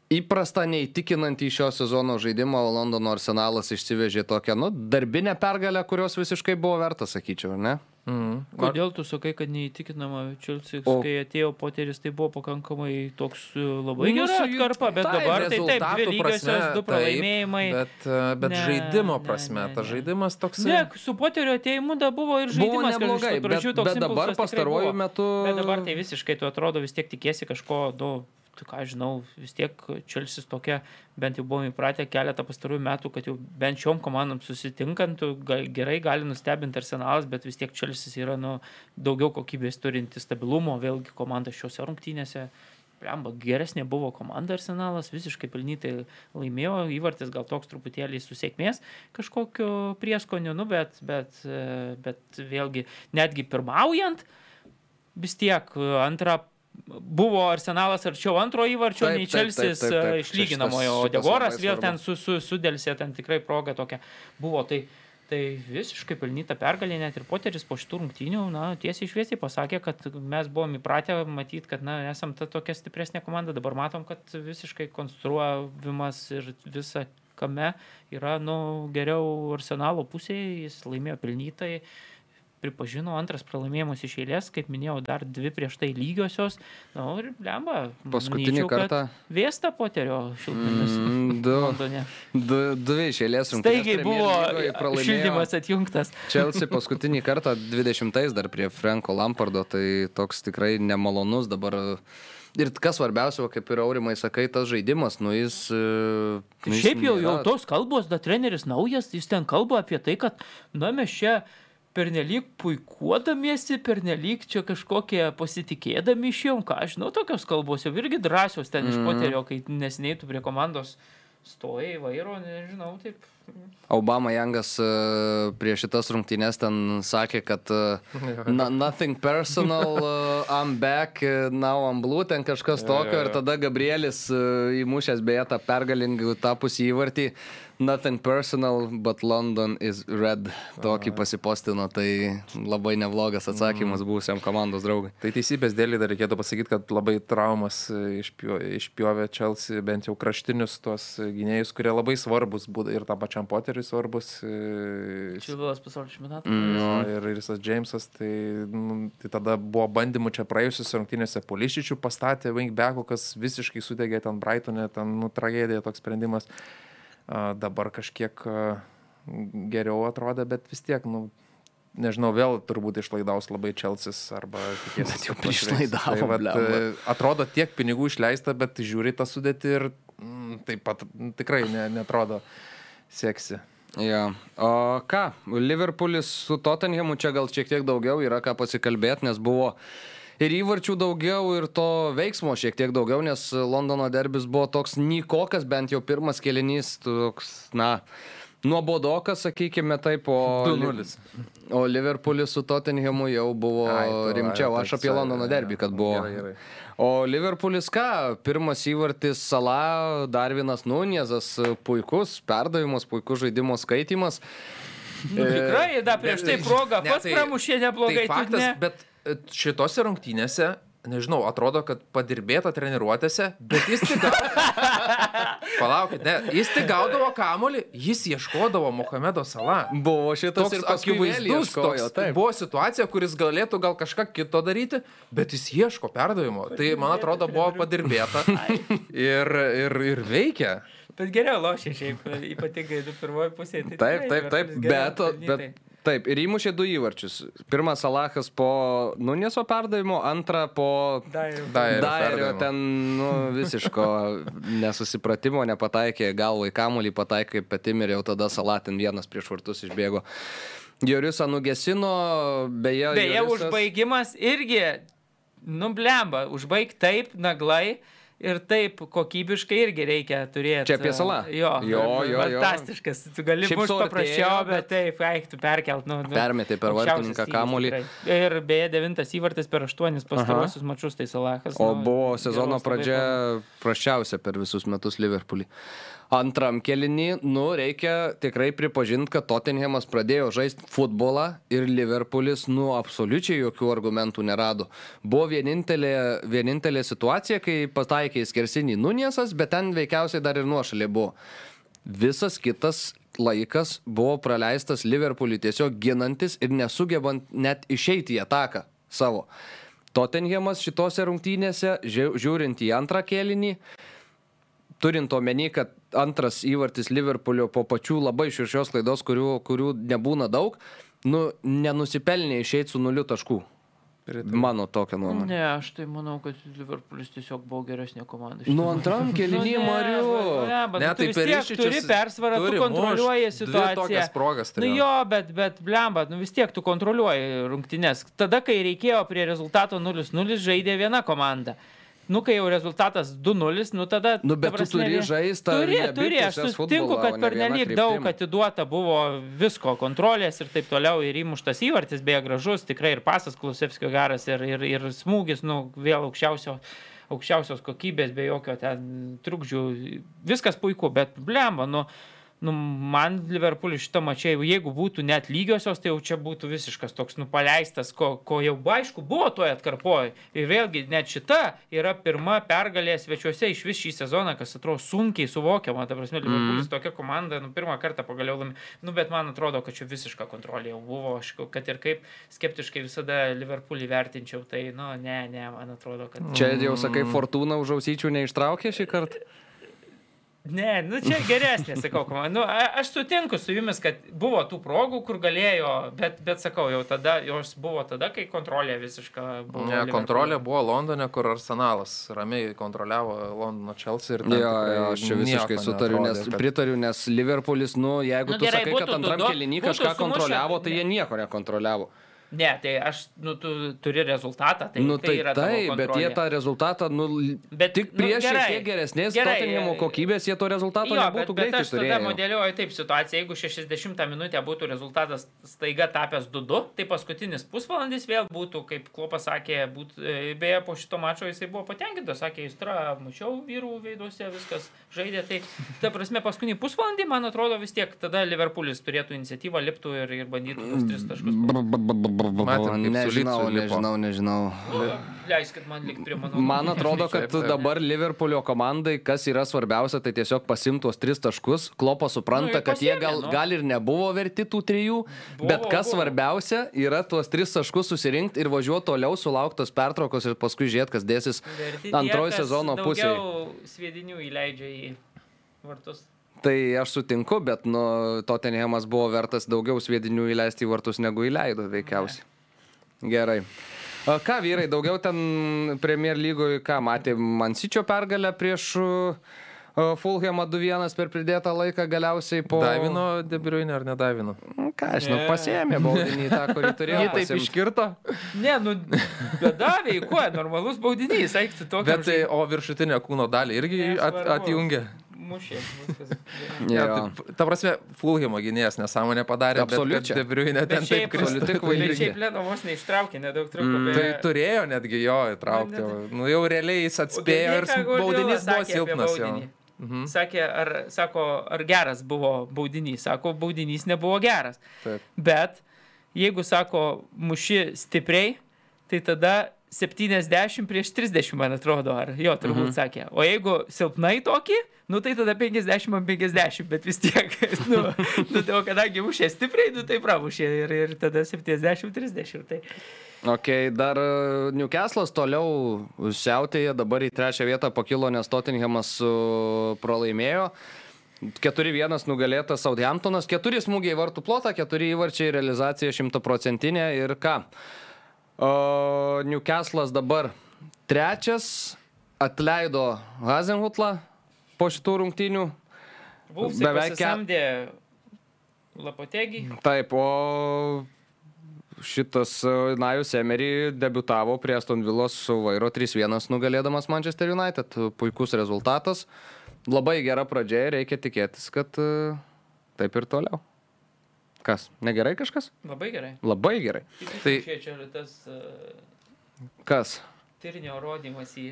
įprastą, neįtikinantį šio sezono žaidimą, Londono Arsenalas išsivežė tokią, nu, darbinę pergalę, kurios visiškai buvo verta, sakyčiau, ne? Mm. Kodėl tu sakai, kad neįtikinama Čelsi, O- kai atėjo Poteris, tai buvo pakankamai toks e, labai Nu, gera su jų- atkarpa, bet taip, dabar tai taip, dvi lygiosios, du taip, pralaimėjimai. Bet, e, bet Ne, žaidimo ne, prasme, ne, tas ne. žaidimas toks... Ne, su Poterio atėjimu da buvo ir Buvo žaidimas kažkaip neblogai, bet, bet dabar pastaruoju buvo. metu... Bet dabar tai visiškai, tu atrodo, vis tiek tikėsi kažko, nu, tu ką aš žinau, vis tiek Čelsis tokia, bent jau buvom įpratę keletą pastarųjų metų, kad jau bent šiom komandom susitinkant, tu ga, gerai gali nustebinti arsenalas, bet vis tiek Čelsis yra nu, daugiau kokybės turinti stabilumo, vėlgi komanda šiuose rungtynėse. Lemba, geresnė buvo komanda arsenalas, visiškai pelnytai laimėjo, įvartis gal toks truputėlį susiekmės kažkokio prieskonio, nu, bet, bet, bet vėlgi netgi pirmaujant, vis tiek antrą buvo arsenalas arčiau antro įvarčio, Taip, nei Čelsis išlyginamojo, o Degoras vėl ten su, su, sudėlsė, ten tikrai proga tokia buvo. Tai, tai visiškai pelnyta pergalė, net ir Poteris po šitų rungtynių, na, tiesiai šviesiai pasakė, kad mes buvom įpratę matyti, kad, na, esam ta tokia stipresnė komanda, dabar matom, kad visiškai konstruojavimas ir visa kame yra, nu, geriau arsenalo pusėje, jis laimėjo pelnytai. Pripažino antras pralaimėjimas iš eilės, kaip minėjau, dar dvi prieš tai lygiosios. Na, nu, ir lemba. Paskutinį kad kartą. Vėsta poterio šiltnamis. Mm, du, du, du iš eilės rungtynės. Premier buvo šildymas atjungtas. Chelsea paskutinį kartą 20 dar prie Franko Lampardo, tai toks tikrai nemalonus dabar. Ir kas svarbiausia, va, kaip ir Aurimai sakai, tas žaidimas, nu jis... e, nu, jis Šiaip jau, jau nėra- tos kalbos, da treneris naujas, jis ten kalba apie tai, kad, na, mes čia pernelyg puikuodamiesi, pernelyg čia kažkokie pasitikėdami išėjom, ką aš žinau, tokios kalbos jau irgi drąsios ten Mhm. iš poterio, kai nesneitų prie komandos stojai, vairo, nežinau, taip. Obama Jangas e, prieš šitas rungtynės ten sakė, kad e, no, nothing personal, uh, I'm back, now I'm blue, ten kažkas tokio. Ir tada Gabrielis įmušęs beje tą pergalingą tapusį įvartį. Nothing personal, but London is red. Tokį pasipostino, tai labai neblogas atsakymas būsiam komandos draugui. Tai teisybės dėlį dar reikėtų pasakyti, kad labai traumas e, išpjo- išpjovė Chelsea bent jau kraštinius tuos gynėjus, kurie labai svarbus būtų ir tam pačiam Poteriui svarbus. e, Čivilas pasaulio čempionatas. Jo, ir ir visas Jamesas, tai, nu, tai tada buvo bandymų čia praėjusiuose rungtynėse Polišičių pastatė Wingbacko, kas visiškai sudegė ten Brightonė, ten nu, tragedija toks sprendimas. A, dabar kažkiek a, geriau atrodė, bet vis tiek, nu, nežinau, vėl turbūt išlaidaus labai Čelsis arba tikėsis. Bet jau kad pasveiks. priišlaidavo, Tai vat, e, Atrodo tiek pinigų išleista, bet žiūri tą sudėti ir mm, taip pat mm, tikrai ne, netrodo seksi. Ja. O ką, Liverpoolis su Tottenhamu čia gal šiek tiek daugiau yra ką pasikalbėti, nes buvo ir įvarčių daugiau, ir to veiksmo šiek tiek daugiau, nes Londono derbis buvo toks nykokas, bent jau pirmas kelinys, toks, na, nuobodokas, sakykime taip, o, 2-0. o Liverpoolis su Tottenhamu jau buvo Ai, tu, rimčiau. ai, Aš tai apie Londono derbį, kad buvo. Gerai, gerai. O Liverpoolis ką? Pirmas įvartis Sala, Darvinas Nunėzas, puikus perdavimas, puikus žaidimo skaitimas. Nu, tikrai, da, prieš tai proga, Ne, pats pramušė neblogai, Tai faktas, ne. bet e, šitose rungtynėse, nežinau, atrodo, kad padirbėta treniruotėse, bet jis tik gaudavo. Palaukit, ne, jis tik gaudavo kamolį, jis ieškodavo Mohamedo Salah. Buvo šitas Toks ir akivaizdus, toks, taip. buvo situacija, kuris galėtų gal kažką kito daryti, bet jis ieško perdavimo. Tai, man atrodo, buvo padirbėta ir, ir, ir veikia. Bet geriau lošia šiaip, ypatingai du pirmoji pusė. Tai Taip, taip, taip, geriau bet, bet taip, ir įmušė du įvarčius. Pirmas Salahas po Nuneso perdavimo, antrą po Dairio. Ten nu, visiško nesusipratimo, nepataikė galvą į kamulį, pataikė petim ir jau tada Salatin vienas prieš vartus išbėgo. Jorisą nugesino, beje. Beje, Jorisas- užbaigimas irgi, nublemba, užbaig taip, naglai. Ir taip kokybiškai irgi reikia turėti. Čia apie Salą? Jo, Jo, jo, jo. Fantastiškas. Tu gali būti paprasčiau, bet, taip, eik, tu perkelt. Nu, nu, Permetė per vartininką kamuolį. Ir beje, devintas įvartis per aštuonis pastaruosius mačius, tai Salahas. O nu, buvo sezono pradžia prasčiausia per visus metus Liverpoolį. Antram kelinį, nu, reikia tikrai pripažinti, kad Tottenhamas pradėjo žaisti futbolą ir Liverpoolis, nu, absoliučiai jokių argumentų nerado. Buvo vienintelė, vienintelė situacija, kai pataikė į skersinį Nuniesas, bet ten veikiausiai dar ir nuošalė buvo. Visas kitas laikas buvo praleistas Liverpoolį tiesiog ginantis ir nesugebant net išeiti į ataką savo. Tottenhamas šitose rungtynėse, žiū- žiūrint į antrą kėlinį, turint omeny, kad antras įvartis Liverpoolio po pačių labai širšios klaidos, kurių, kurių nebūna daug, nu, nenusipelnė išeiti su nuliu taškų. Mano tokia nuomonė. Ne, aš tai manau, kad Liverpoolis tiesiog buvo geresnė komanda. Nu, antram kėlinį, Mariu. Ne, bet Ne, tu tai per tiek iššūkius turi persvarą, tu turi kontroliuoji. Dvi situaciją. progas Nu jo, bet, bet blemba, nu vis tiek tu kontroliuoji rungtynes. Tada, kai reikėjo prie rezultato 0-0, žaidė viena komanda. Nu, kai jau rezultatas 2-0, nu tada... Nu, bet tu prasme, turi tą Turi, į abi turi, aš sutinku, kad ne per viena nelik kryptim. daug atiduota buvo visko, kontrolės ir taip toliau, ir įmuštas įvartis, beje, gražus, tikrai ir pasas Klusevskio geras, ir, ir, ir smūgis, nu, vėl aukščiausio aukščiausios kokybės, be jokio ten trukdžių, viskas puiku, bet blemba, nu, nu, man Liverpoolis šitą mačią, jeigu būtų net lygiosios, tai jau čia būtų visiškas toks nupaleistas, ko, ko jau aišku buvo toje atkarpoje. Ir vėlgi, net šita yra pirma pergalė svečiuose iš vis šį sezoną, kas atrodo sunkiai suvokiama. Ta prasme, Liverpoolis mm. tokia komanda, nu, pirmą kartą pagaliau laimė. Nu, bet man atrodo, kad čia visiška kontrolė jau buvo. Aš, kad ir kaip skeptiškai visada Liverpoolį vertinčiau, tai, nu, ne, ne, man atrodo, kad... Čia jau sakai, Fortūna už ausyčių neištraukė šį kartą. Ne, nu čia geresnė, sakau, komanda. Nu, a- aš sutinku su jumis, kad buvo tų progų, kur galėjo, bet, bet sakau, jau tada, jos buvo tada, kai kontrolė visiška buvo. Ne, Liverpoolio. kontrolė buvo Londone, kur Arsenalas ramiai kontroliavo Londono Chelsea ir ten Jo, jo, aš čia visiškai sutariu, nes kad- pritariu, nes Liverpoolis, nu, jeigu Nu, tu gerai, sakai, kad būtų antram 2-2, kėlinį būtų kažką sumušę, kontroliavo, tai ne. jie nieko nekontroliavo. Ne, tai aš, nu, tu turi rezultatą, tai, nu, tai tai yra taip, bet jie tą rezultatą, nu, Bet, tik nu, prieš šiek gerai, tiek geresnės Tottenhamo e, kokybės jie to rezultato Jo, bet, nebūtų bet greitai aš tada turėję. modeliuoju taip situaciją, jeigu 60 minutę būtų rezultatas staiga tapęs 2-2, tai paskutinis pusvalandis vėl būtų, kaip Klopas sakė, būt, e, beje, po šito mačo jisai buvo patenkintas, sakė, jis tra, mačiau vyrų veiduose, viskas žaidė, tai ta prasme paskutinį pusvalandį, man atrodo, vis tiek tada Liverpoolis turėtų iniciatyvą, liptų ir, ir bandytų tos tris taškus. Matėm, Nežinau, nežinau, nežinau. Leiskit man likti prie mano. Man atrodo, kad dabar Liverpoolio komandai, kas yra svarbiausia, tai tiesiog pasimtos tris taškus. Klopas supranta, Nu, kad jie gal, nu. gal ir nebuvo verti tų trijų, Buvo, bet kas buvo. svarbiausia, yra tuos tris taškus susirinkti ir važiuoti toliau, sulauktos pertraukos ir paskui žiūrėti, kas dėsis kas sezono pusė. daugiau Sviedinių įleidžia į vartus. Tai aš sutinku, bet nu, Tottenhamas buvo vertas daugiau sviedinių įleisti į vartus negu įleido, veikiausiai. Gerai. O ką vyrai, daugiau ten Premier lygoje, ką matė Mansičio pergalę prieš uh, uh, Fulhamą 2-1 per pridėtą laiką galiausiai po... Davino Debriuinė ar nedavino? Nu, Ką aš žinau, pasėmė baudinį tą, kurį turėjo. Jie taip pasiimt. iškirto. Ne, nu, bedavė, kuo, normalus baudinys, eikti tokio. Bet tai, o viršutinę kūno dalį irgi at, atjungė. Mušė. Ja, tai, ta prasme, Fulhimo gynėjas nesąmonę padarė, bet Absoliučiai. kad Debriuinė ten Bet šiaip, taip kristų. absoliuti bet kvailystė. šiaip Leno vos neištraukė, nedaug trūko. Mm. beje. Tai turėjo netgi jo įtraukti. Nu, o- Nu jau realiai jis atspėjo ir baudinys buvo silpnas? Mhm. Sakė, ar, sako, ar geras buvo baudinys. Sako, baudinys nebuvo geras. Taip. Bet jeigu, sako, muši stipriai, tai tada 70 prieš 30, man atrodo, ar jo turbūt mhm. sakė. O jeigu silpnai tokį, nu tai tada 50 ant 50, bet vis tiek, nu, nu tai o kadangi mušė stipriai, nu tai pramušė ir, ir tada 70-30. Tai Ok, dar uh, Newcastle'as toliau siautėje, dabar į trečią vietą pakilo, nes Tottenhamas uh, pralaimėjo. 4-1 nugalėtas Southamptonas, 4 smūgiai vartų plotą, 4 įvarčiai, realizacija 100 procentinė ir ką. Uh, Newcastle'as dabar trečias, atleido Hazenhutlą po šitų rungtynių. Vulfsai Beveik ke- samdė Lapotegį. Taip, o šitas e, Najus Emery debutavo prie Aston Villos su vairo 3-1 nugalėdamas Manchester United. Puikus rezultatas. Labai gera pradžia ir reikia tikėtis, kad e, taip ir toliau. Kas? Negerai kažkas? Labai gerai. Labai gerai. Tai čia, čia yra tas uh, Kas? Tirinio rodymas į,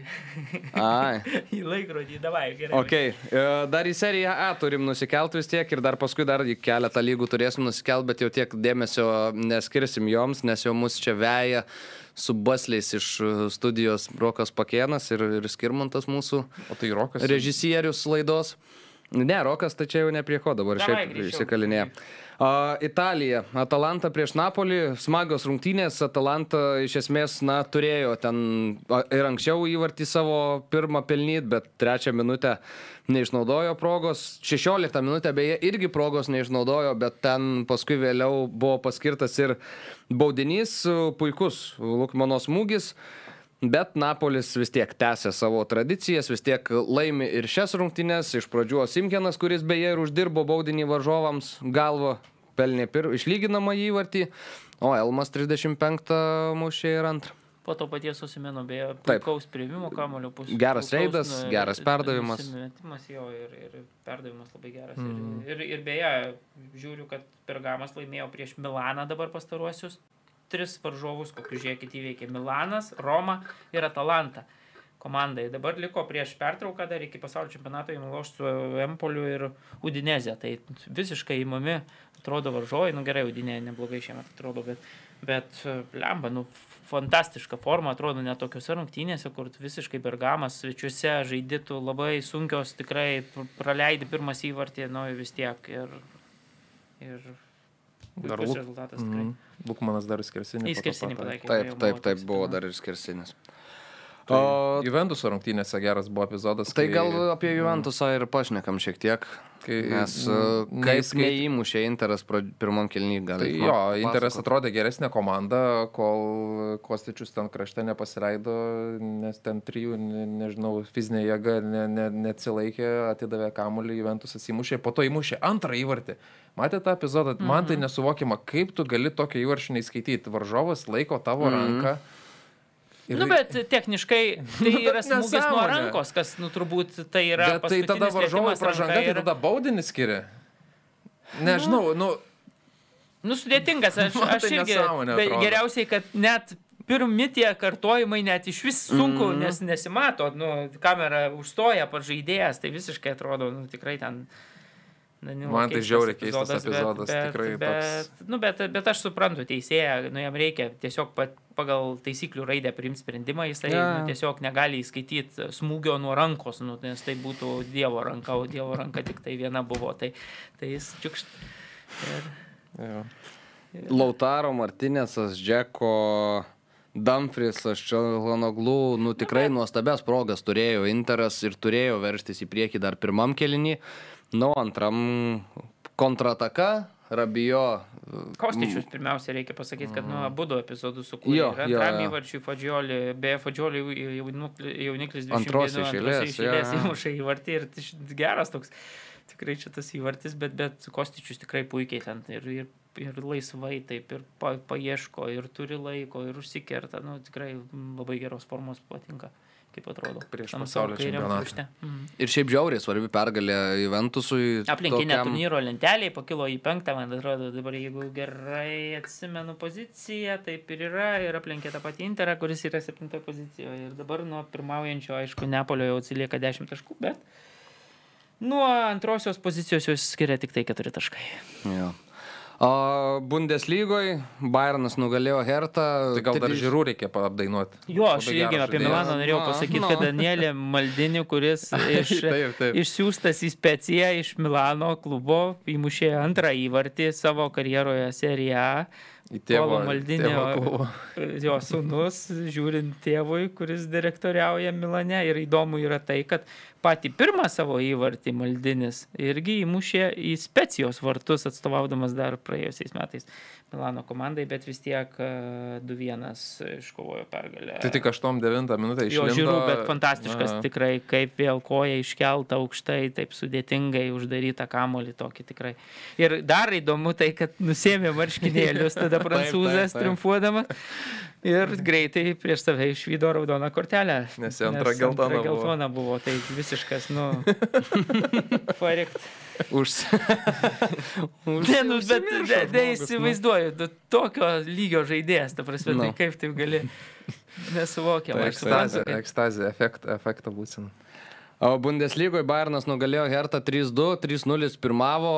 Ai. į laikrodį. Davai, gerai. Ok, e, dar į seriją A turim nusikelt vis tiek ir dar paskui dar keletą lygų turėsim nusikelt, bet jau tiek dėmesio neskirsim joms, nes jau mus čia veja su basliais iš e, studijos Brokas Pakėnas ir, ir Skirmantas mūsų O tai Rokas. režisierius laidos. Ne, Rokas, tai čia jau ne prie ko dabar Davai, šiaip išsikalinėja. A, Italija, Atalanta prieš Napolį, smagios rungtynės, Atalanta iš esmės, na, turėjo ten ir anksčiau įvartį savo pirmą pelnyt, bet trečią minutę neišnaudojo progos, 16 minutę beje irgi progos neišnaudojo, bet ten paskui vėliau buvo paskirtas ir baudinys, puikus Lukmano smūgis. Bet Napolis vis tiek tęsė savo tradicijas, vis tiek laimi ir šias rungtynes. Iš pradžių Simkenas, kuris beje ir uždirbo baudinį varžovams galvą, pelnė pir, išlyginamą įvartį, o Elmas 35 mušė ir antrą. Po to paties susimeno, beje, puikaus prieimimo kamulio pusė. Geras reidas, geras perdavimas. Metimas jo ir, ir perdavimas labai geras. Mm. Ir, ir, ir beje, žiūriu, kad Pergamas laimėjo prieš Milaną dabar pastaruosius tris varžovus, kokius žiūrėkit įveikė Milanas, Roma ir Atalanta komandai. Dabar liko prieš pertrauką dar iki pasaulio čempionato įmaloš su Empoliu ir Udinezė. Tai visiškai įmami, atrodo varžovai, nu gerai, Udinė neblogai šiemet atrodo, bet, bet lemba, nu fantastiška forma, atrodo net tokiuose rungtynėse, kur visiškai bergamas svečiuose žaidytų labai sunkios, tikrai pr- praleidi pirmas įvartį, nu vis tiek. Ir, ir Dar Luk- rezultatas tikrai. Mhm. Lukmanas dar skirsinį. Į skersinį pataikė. Taip, taip, taip, buvo dar ir skersinis. Tai O Juventuso rungtynėse geras buvo epizodas. tai kai- gal apie Juventusą ir pašnekam šiek tiek, kai, nes mm, mm, kaip neįskait- neįmušė Interas pirmam kelnį gal. Tai jo, Interas atrodė geresnė komanda, kol Kostičius ten krašte nepasileido, nes ten trijų, ne, nežinau, fizinė jėga ne, ne, neatsilaikė, atidavė kamuolį, Juventusas įmušė, po to įmušė antrą įvartį. Matėte tą epizodą? Man tai nesuvokiama, kaip tu gali tokio įvarčio neįskaityti. Varžovas laiko tavo Mhm. ranką. Ir... Nu, bet techniškai tai Nu, bet yra smūgis nuo nesąmonė. rankos, kas, nu, turbūt tai yra. Bet tai tada ranka pražanga, tai ir- tada baudinį skiria. Nežinau, nu, Nu, sudėtingas, aš, aš tai irgi. bet. Geriausiai, kad net pirmi tie kartojimai net iš vis sunku, mm. nes nesimato, nu, kamera užstoja pažaidėjas, tai visiškai atrodo, nu, tikrai ten. na, nu, Man tai žiauriai keistas epizodas, bet, tikrai bet, toks- nu, bet, bet aš suprantu teisėją, nu, jam reikia tiesiog pat, pagal taisyklių raidę priimti sprendimą, jisai Jo. nu, tiesiog negali įskaityti smūgio nuo rankos, nu, nes tai būtų Dievo ranka, o Dievo ranka tik tai viena buvo, tai, tai jis čiukšt. Ir, jo. Lautaro Martinėsas, Džeko, Dumfriesas, Čelhonoglų, nu tikrai nuostabias progas turėjo Interas ir turėjo veržtis į priekį dar pirmam kelinį. Nu, antram kontrataka, Rabijo. Kostičius pirmiausia reikia pasakyti, kad nu, abu du epizodus sukūrė. Jo, jo. įvarčiui Fadžiolį, beje, Fadžiolį jauniklis 22 Antros iš eilės, iš eilės jo, jo. įmuša įvartį ir tai geras toks, tikrai čia tas įvartis, bet, bet Kostičius tikrai puikiai ten ir, ir, ir laisvai taip, ir pa, paieško, ir turi laiko, ir užsikerta, nu tikrai mm, labai geros formos patinka, kaip atrodo. Prieš pasaulio čempionatą. Mhm. Ir šiaip žiauriai svarbi pergalė Juventusui. Aplinkinė tokiam- turnyro lentelė pakilo į penktą, man atrodo, dabar jeigu gerai atsimenu poziciją, taip ir yra, ir aplenkė tą patį Interą, kuris yra septintoje pozicijoje. Ir dabar nuo pirmaujančio, aišku, Neapolio jau atsilieka 10 taškų, bet nuo antrosios pozicijos jos skiria tik tai 4 taškai. Jo. O Bundeslygoje Bayernas nugalėjo Hertą. Tai gal dar žiūrų reikia apdainuoti. Jo, aš irgi apie Milaną norėjau Na, pasakyti, na. kad Danielė Maldinį, kuris iš, Taip, taip. išsiųstas į speciją iš Milano klubo, įmušė antrą įvartį savo karjeroje seriją A. Į tėvo, tėvo klubą. jo sunus, žiūrint tėvui, kuris direktoriauja Milane. Ir įdomu yra tai, kad patį pirmą savo įvartį Maldinis irgi įmušė į specijos vartus, atstovaudamas dar praėjusiais metais Milano komandai, bet vis tiek e, 2-1 iškovojo pergalę. Tai tik 8-9 minutę Jo išlindo. žiūrų, bet fantastiškas Na, tikrai, kaip vėl koja iškelta aukštai, taip sudėtingai uždaryta kamolį tokį tikrai. Ir dar įdomu tai, kad nusėmė marškinėlius tada prancūzas triumfuodamas ir greitai prieš save išvydo raudoną kortelę. Nes antra geltona antra buvo. geltona buvo. Tai visiškas, nu, parikt. Už... Ne, nu, bet ne, neįsivaizduoju, nu, tokio lygio žaidėjas, ta prasme, Nu. tai kaip taip gali. Nesuvokiama. Tai ekstazė, kad- ekstazė, efekt, efektą būsim. O Bundeslygoje Bayernas nugalėjo Hertą 3-2, 3-0 pirmavo.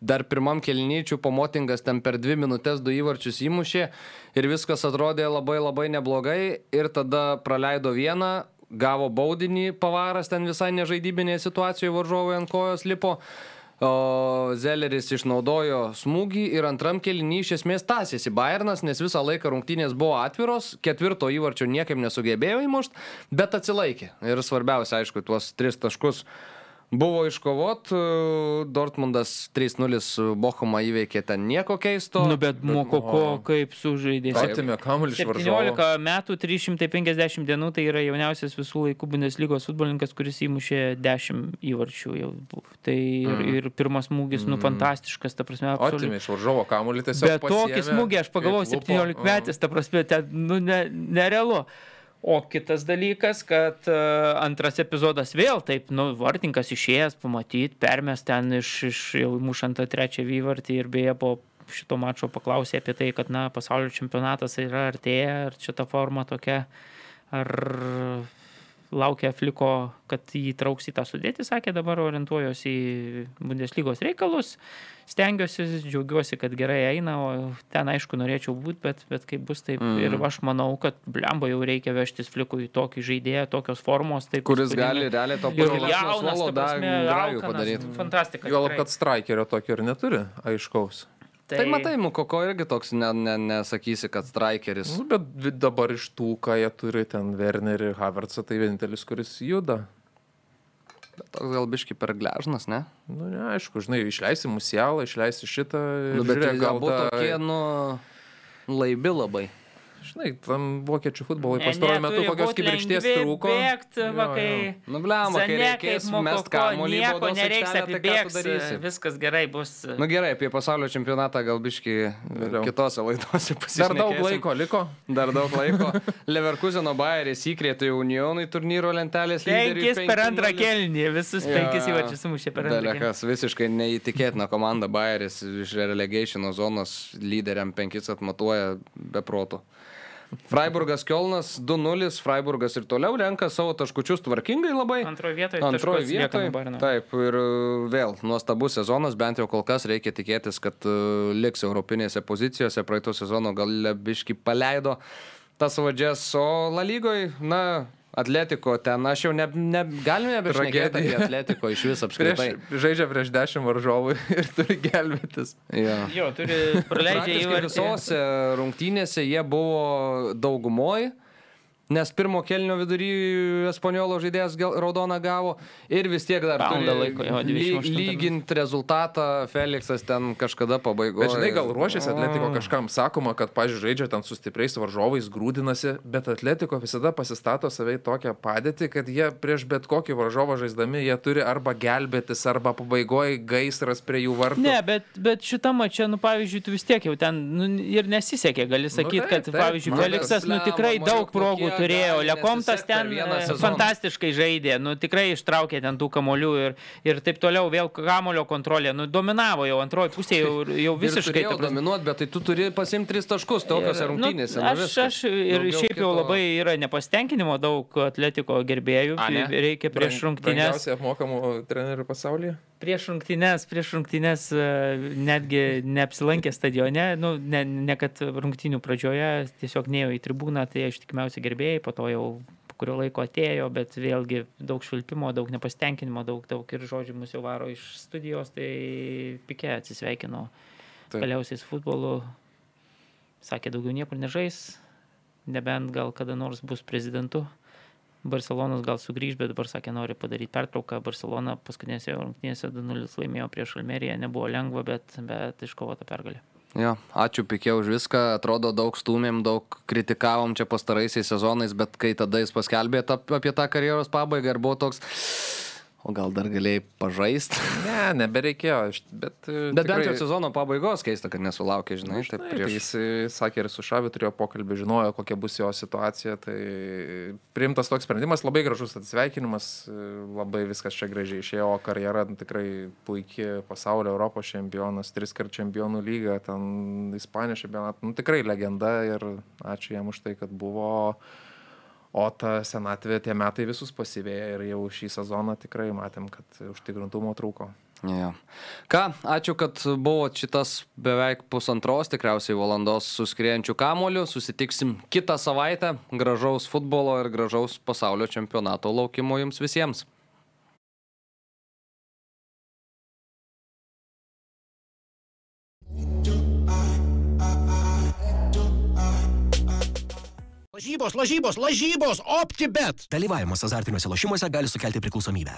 Dar pirmam kelnyčių pomotingas ten per dvi minutės du įvarčius įmušė ir viskas atrodė labai labai neblogai ir tada praleido vieną, gavo baudinį, pavaras ten visai nežaidybinėje situacijoje varžovai ant kojos lipo. O Zelleris išnaudojo smūgį ir antram kelnį iš esmės tasėsi Bayernas, nes visą laiką rungtynės buvo atviros, ketvirto įvarčio niekaip nesugebėjo įmušti, bet atsilaikė. Ir svarbiausia, aišku, tuos tris taškus buvo iškovot, Dortmundas 3-0 Bochumą įveikė ten nieko keisto. Nu, bet Mokoko kaip sužaidė. Atimė kamuolį iš varžovo. 17 metų, 350 dienų, tai yra jauniausias visų laikų Bundeslygos futbolininkas, kuris įmušė 10 įvarčių jau. Tai ir, mm. ir pirmas smūgis, nu, fantastiškas, ta prasme. Atimė iš varžovo kamuolį tiesiog. Bet tokį smūgį, aš pagalvojau, kaip lupo. 17 metais, ta prasme, ten, nu, ne, nerealu. O kitas dalykas, kad uh, antras epizodas vėl taip, nu, vartininkas išėjęs, pamatyti, permest ten iš, iš jau mušant tą trečią vyvartį ir beje po šito mačo paklausė apie tai, kad, na, pasaulio čempionatas yra artėja, ar čia ta forma tokia, ar laukia Fliko, kad jį trauks į tą sudėtį, sakė, dabar orientuojuosi į Bundeslygos reikalus, stengiuosi, džiaugiuosi, kad gerai eina, o ten aišku norėčiau būti, bet, bet kaip bus taip. Mm. Ir aš manau, kad blembo jau reikia vežtis Flikui tokį žaidėją, tokios formos, taip, kuris įspūdingai. gali realiai to pakilesnio jaunas, ta prasme, padaryti. Fantastika. Juolab, kad strikerio tokio ir neturi aiškaus. Tai matai, Mukoko irgi toks, ne, ne, nesakysi, kad strikeris. Nu, bet dabar iš tų, ką jie turi, ten Wernerį, Havertzą, tai vienintelis, kuris juda. Toks gal biški per gležnas, ne? Nu, neaišku, žinai, išleisi musialą, išleisi šitą. ir Nu, bet žiūrėk, gal būtų ta- tokie, nu, laibi labai. Žinai, tam vokiečių futbolui pastaruoju metu kokios kibirkšties trūko. Bėgt, va, Jo, kai... jo. Nu, blema, kai reikės kaip mest kamuolį nieko nereiks aikštelę, tai viskas gerai bus. Nu gerai, apie pasaulio čempionatą gal biški Vėliau. kitose laidose Dar pasišnekėsim. daug laiko liko. Dar daug laiko. Leverkuseno Bayeris įkrėtė Unionui turnyro lentelės. Penkis per antrą 5:0. kelnį, visus Jo, penkis jo. įvarčius sumušė per antrą kelnį. Belekas, visiškai neįtikėtina komanda Bayeris iš relegationo zonos lyderiam penkis atmatuoja be proto. Freiburgas Kielnas 2-0, Freiburgas ir toliau renka savo taškučius tvarkingai labai. Antroje vietoje. Antroje vietoje. Taip, ir uh, vėl nuostabus sezonas, bent jau kol kas reikia tikėtis, kad uh, liks europinėse pozicijose. Praeito sezono gal lebiški paleido tas vadžias, o La lygoj, na, Atletiko ten, aš jau ne, ne, galime nebešnekėti apie. Atletiko iš vis Prieš, apskritai. žaidžia prieš dešimt varžovų ir turi gelbėtis. Jo. Jo, turi praleidžia visose rungtynėse jie buvo daugumoj, nes pirmo kelnio vidury Espanjolo žaidėjas raudoną gavo ir vis tiek dar turi laiko, jo, ly, 28 lyginti rezultatą. Feliksas ten kažkada pabaigoje. Bet žinai, gal ruošiasi Atletiko kažkam, sakoma, kad, pažiūrėjau, žaidžia ten su stipriais varžovais, grūdinasi, bet Atletiko visada pasistato save į tokią padėtį, kad jie prieš bet kokį varžovą žaisdami, jie turi arba gelbėtis, arba pabaigoje gaisras prie jų vartų. Ne, bet, bet šitą mačią, nu, pavyzdžiui, tu vis tiek jau ten nu, ir nesisekė, gali sakyti, taip, kad, taip, pavyzdžiui, nu, Feliksas, nu, tikrai daug nu, progų turėjo, Lekomtas ten e, fantastiškai žaidė, nu, tikrai ištraukė ten tų kamolių ir, ir taip toliau, vėl kamulio kontrolė, nu, dominavo jau antroji pusė, jau, jau visiškai. Prasme. dominuoti, bet tai tu turi pasimti tris taškus tokiose Ir, rungtynėse. Nu, nu aš, aš ir Daugiau šiaip jau kito- labai yra nepasitenkinimo daug atletiko gerbėjų. A? Reikia prieš rungtynės. Brangiausiai apmokamų trenerių pasaulyje. Prieš rungtynės, prieš rungtynės e, netgi neapsilankė stadione, nu, ne, ne kad rungtynių pradžioje, tiesiog neėjo į tribūną, tai ištikimiausi gerbėjai, po to jau po kurio laiko atėjo, bet vėlgi daug švilpimo, daug nepasitenkinimo, daug, daug ir žodžių mus jau varo iš studijos, tai pikė atsisveikino Taip. galiausiai su futbolu, sakė daugiau niekur nežais, nebent gal kada nors bus prezidentu. Barcelonas gal sugrįž, bet dabar sakė, nori padaryti pertrauką. Barcelona paskutinėse rungtynėse 2-0 laimėjo prieš Almeriją, nebuvo lengva, bet, bet iškovota pergalė. Jo, ačiū Pikė už viską, atrodo daug stumėm, daug kritikavom čia pastaraisiais sezonais, bet kai tada jis paskelbė apie tą karjeros pabaigą ir buvo toks, o gal dar galėjai pažaisti. Ne, nebereikėjo. Bet, e, Bet bent jau sezono pabaigos keista, kad nesulaukė, žinai, taip Taip, tai prieš. jis e, sakė ir su Šavi turėjo pokalbį, žinojo, kokia bus jo situacija. Tai priimtas toks sprendimas, labai gražus atsisveikinimas, e, labai viskas čia gražiai išėjo, o karjera nu, tikrai puikiai pasaulio Europos čempionas, tris kart čempionų lyga, ten Ispanijos čempionat, nu, tikrai legenda ir ačiū jam už tai, kad buvo. O ta senatvė tie metai visus pasivėja ir jau šį sezoną tikrai matėm, kad užtikrintumo trūko. Jo. Ką, ačiū, kad buvo šitas beveik pusantros, tikriausiai valandos suskriejančių kamolių. Susitiksim kitą savaitę. Gražaus futbolo ir gražaus pasaulio čempionato laukimo jums visiems. Lažybos, lažybos, lažybos, OptiBet. Dalyvavimas azartiniuose lošimuose gali sukelti priklausomybę.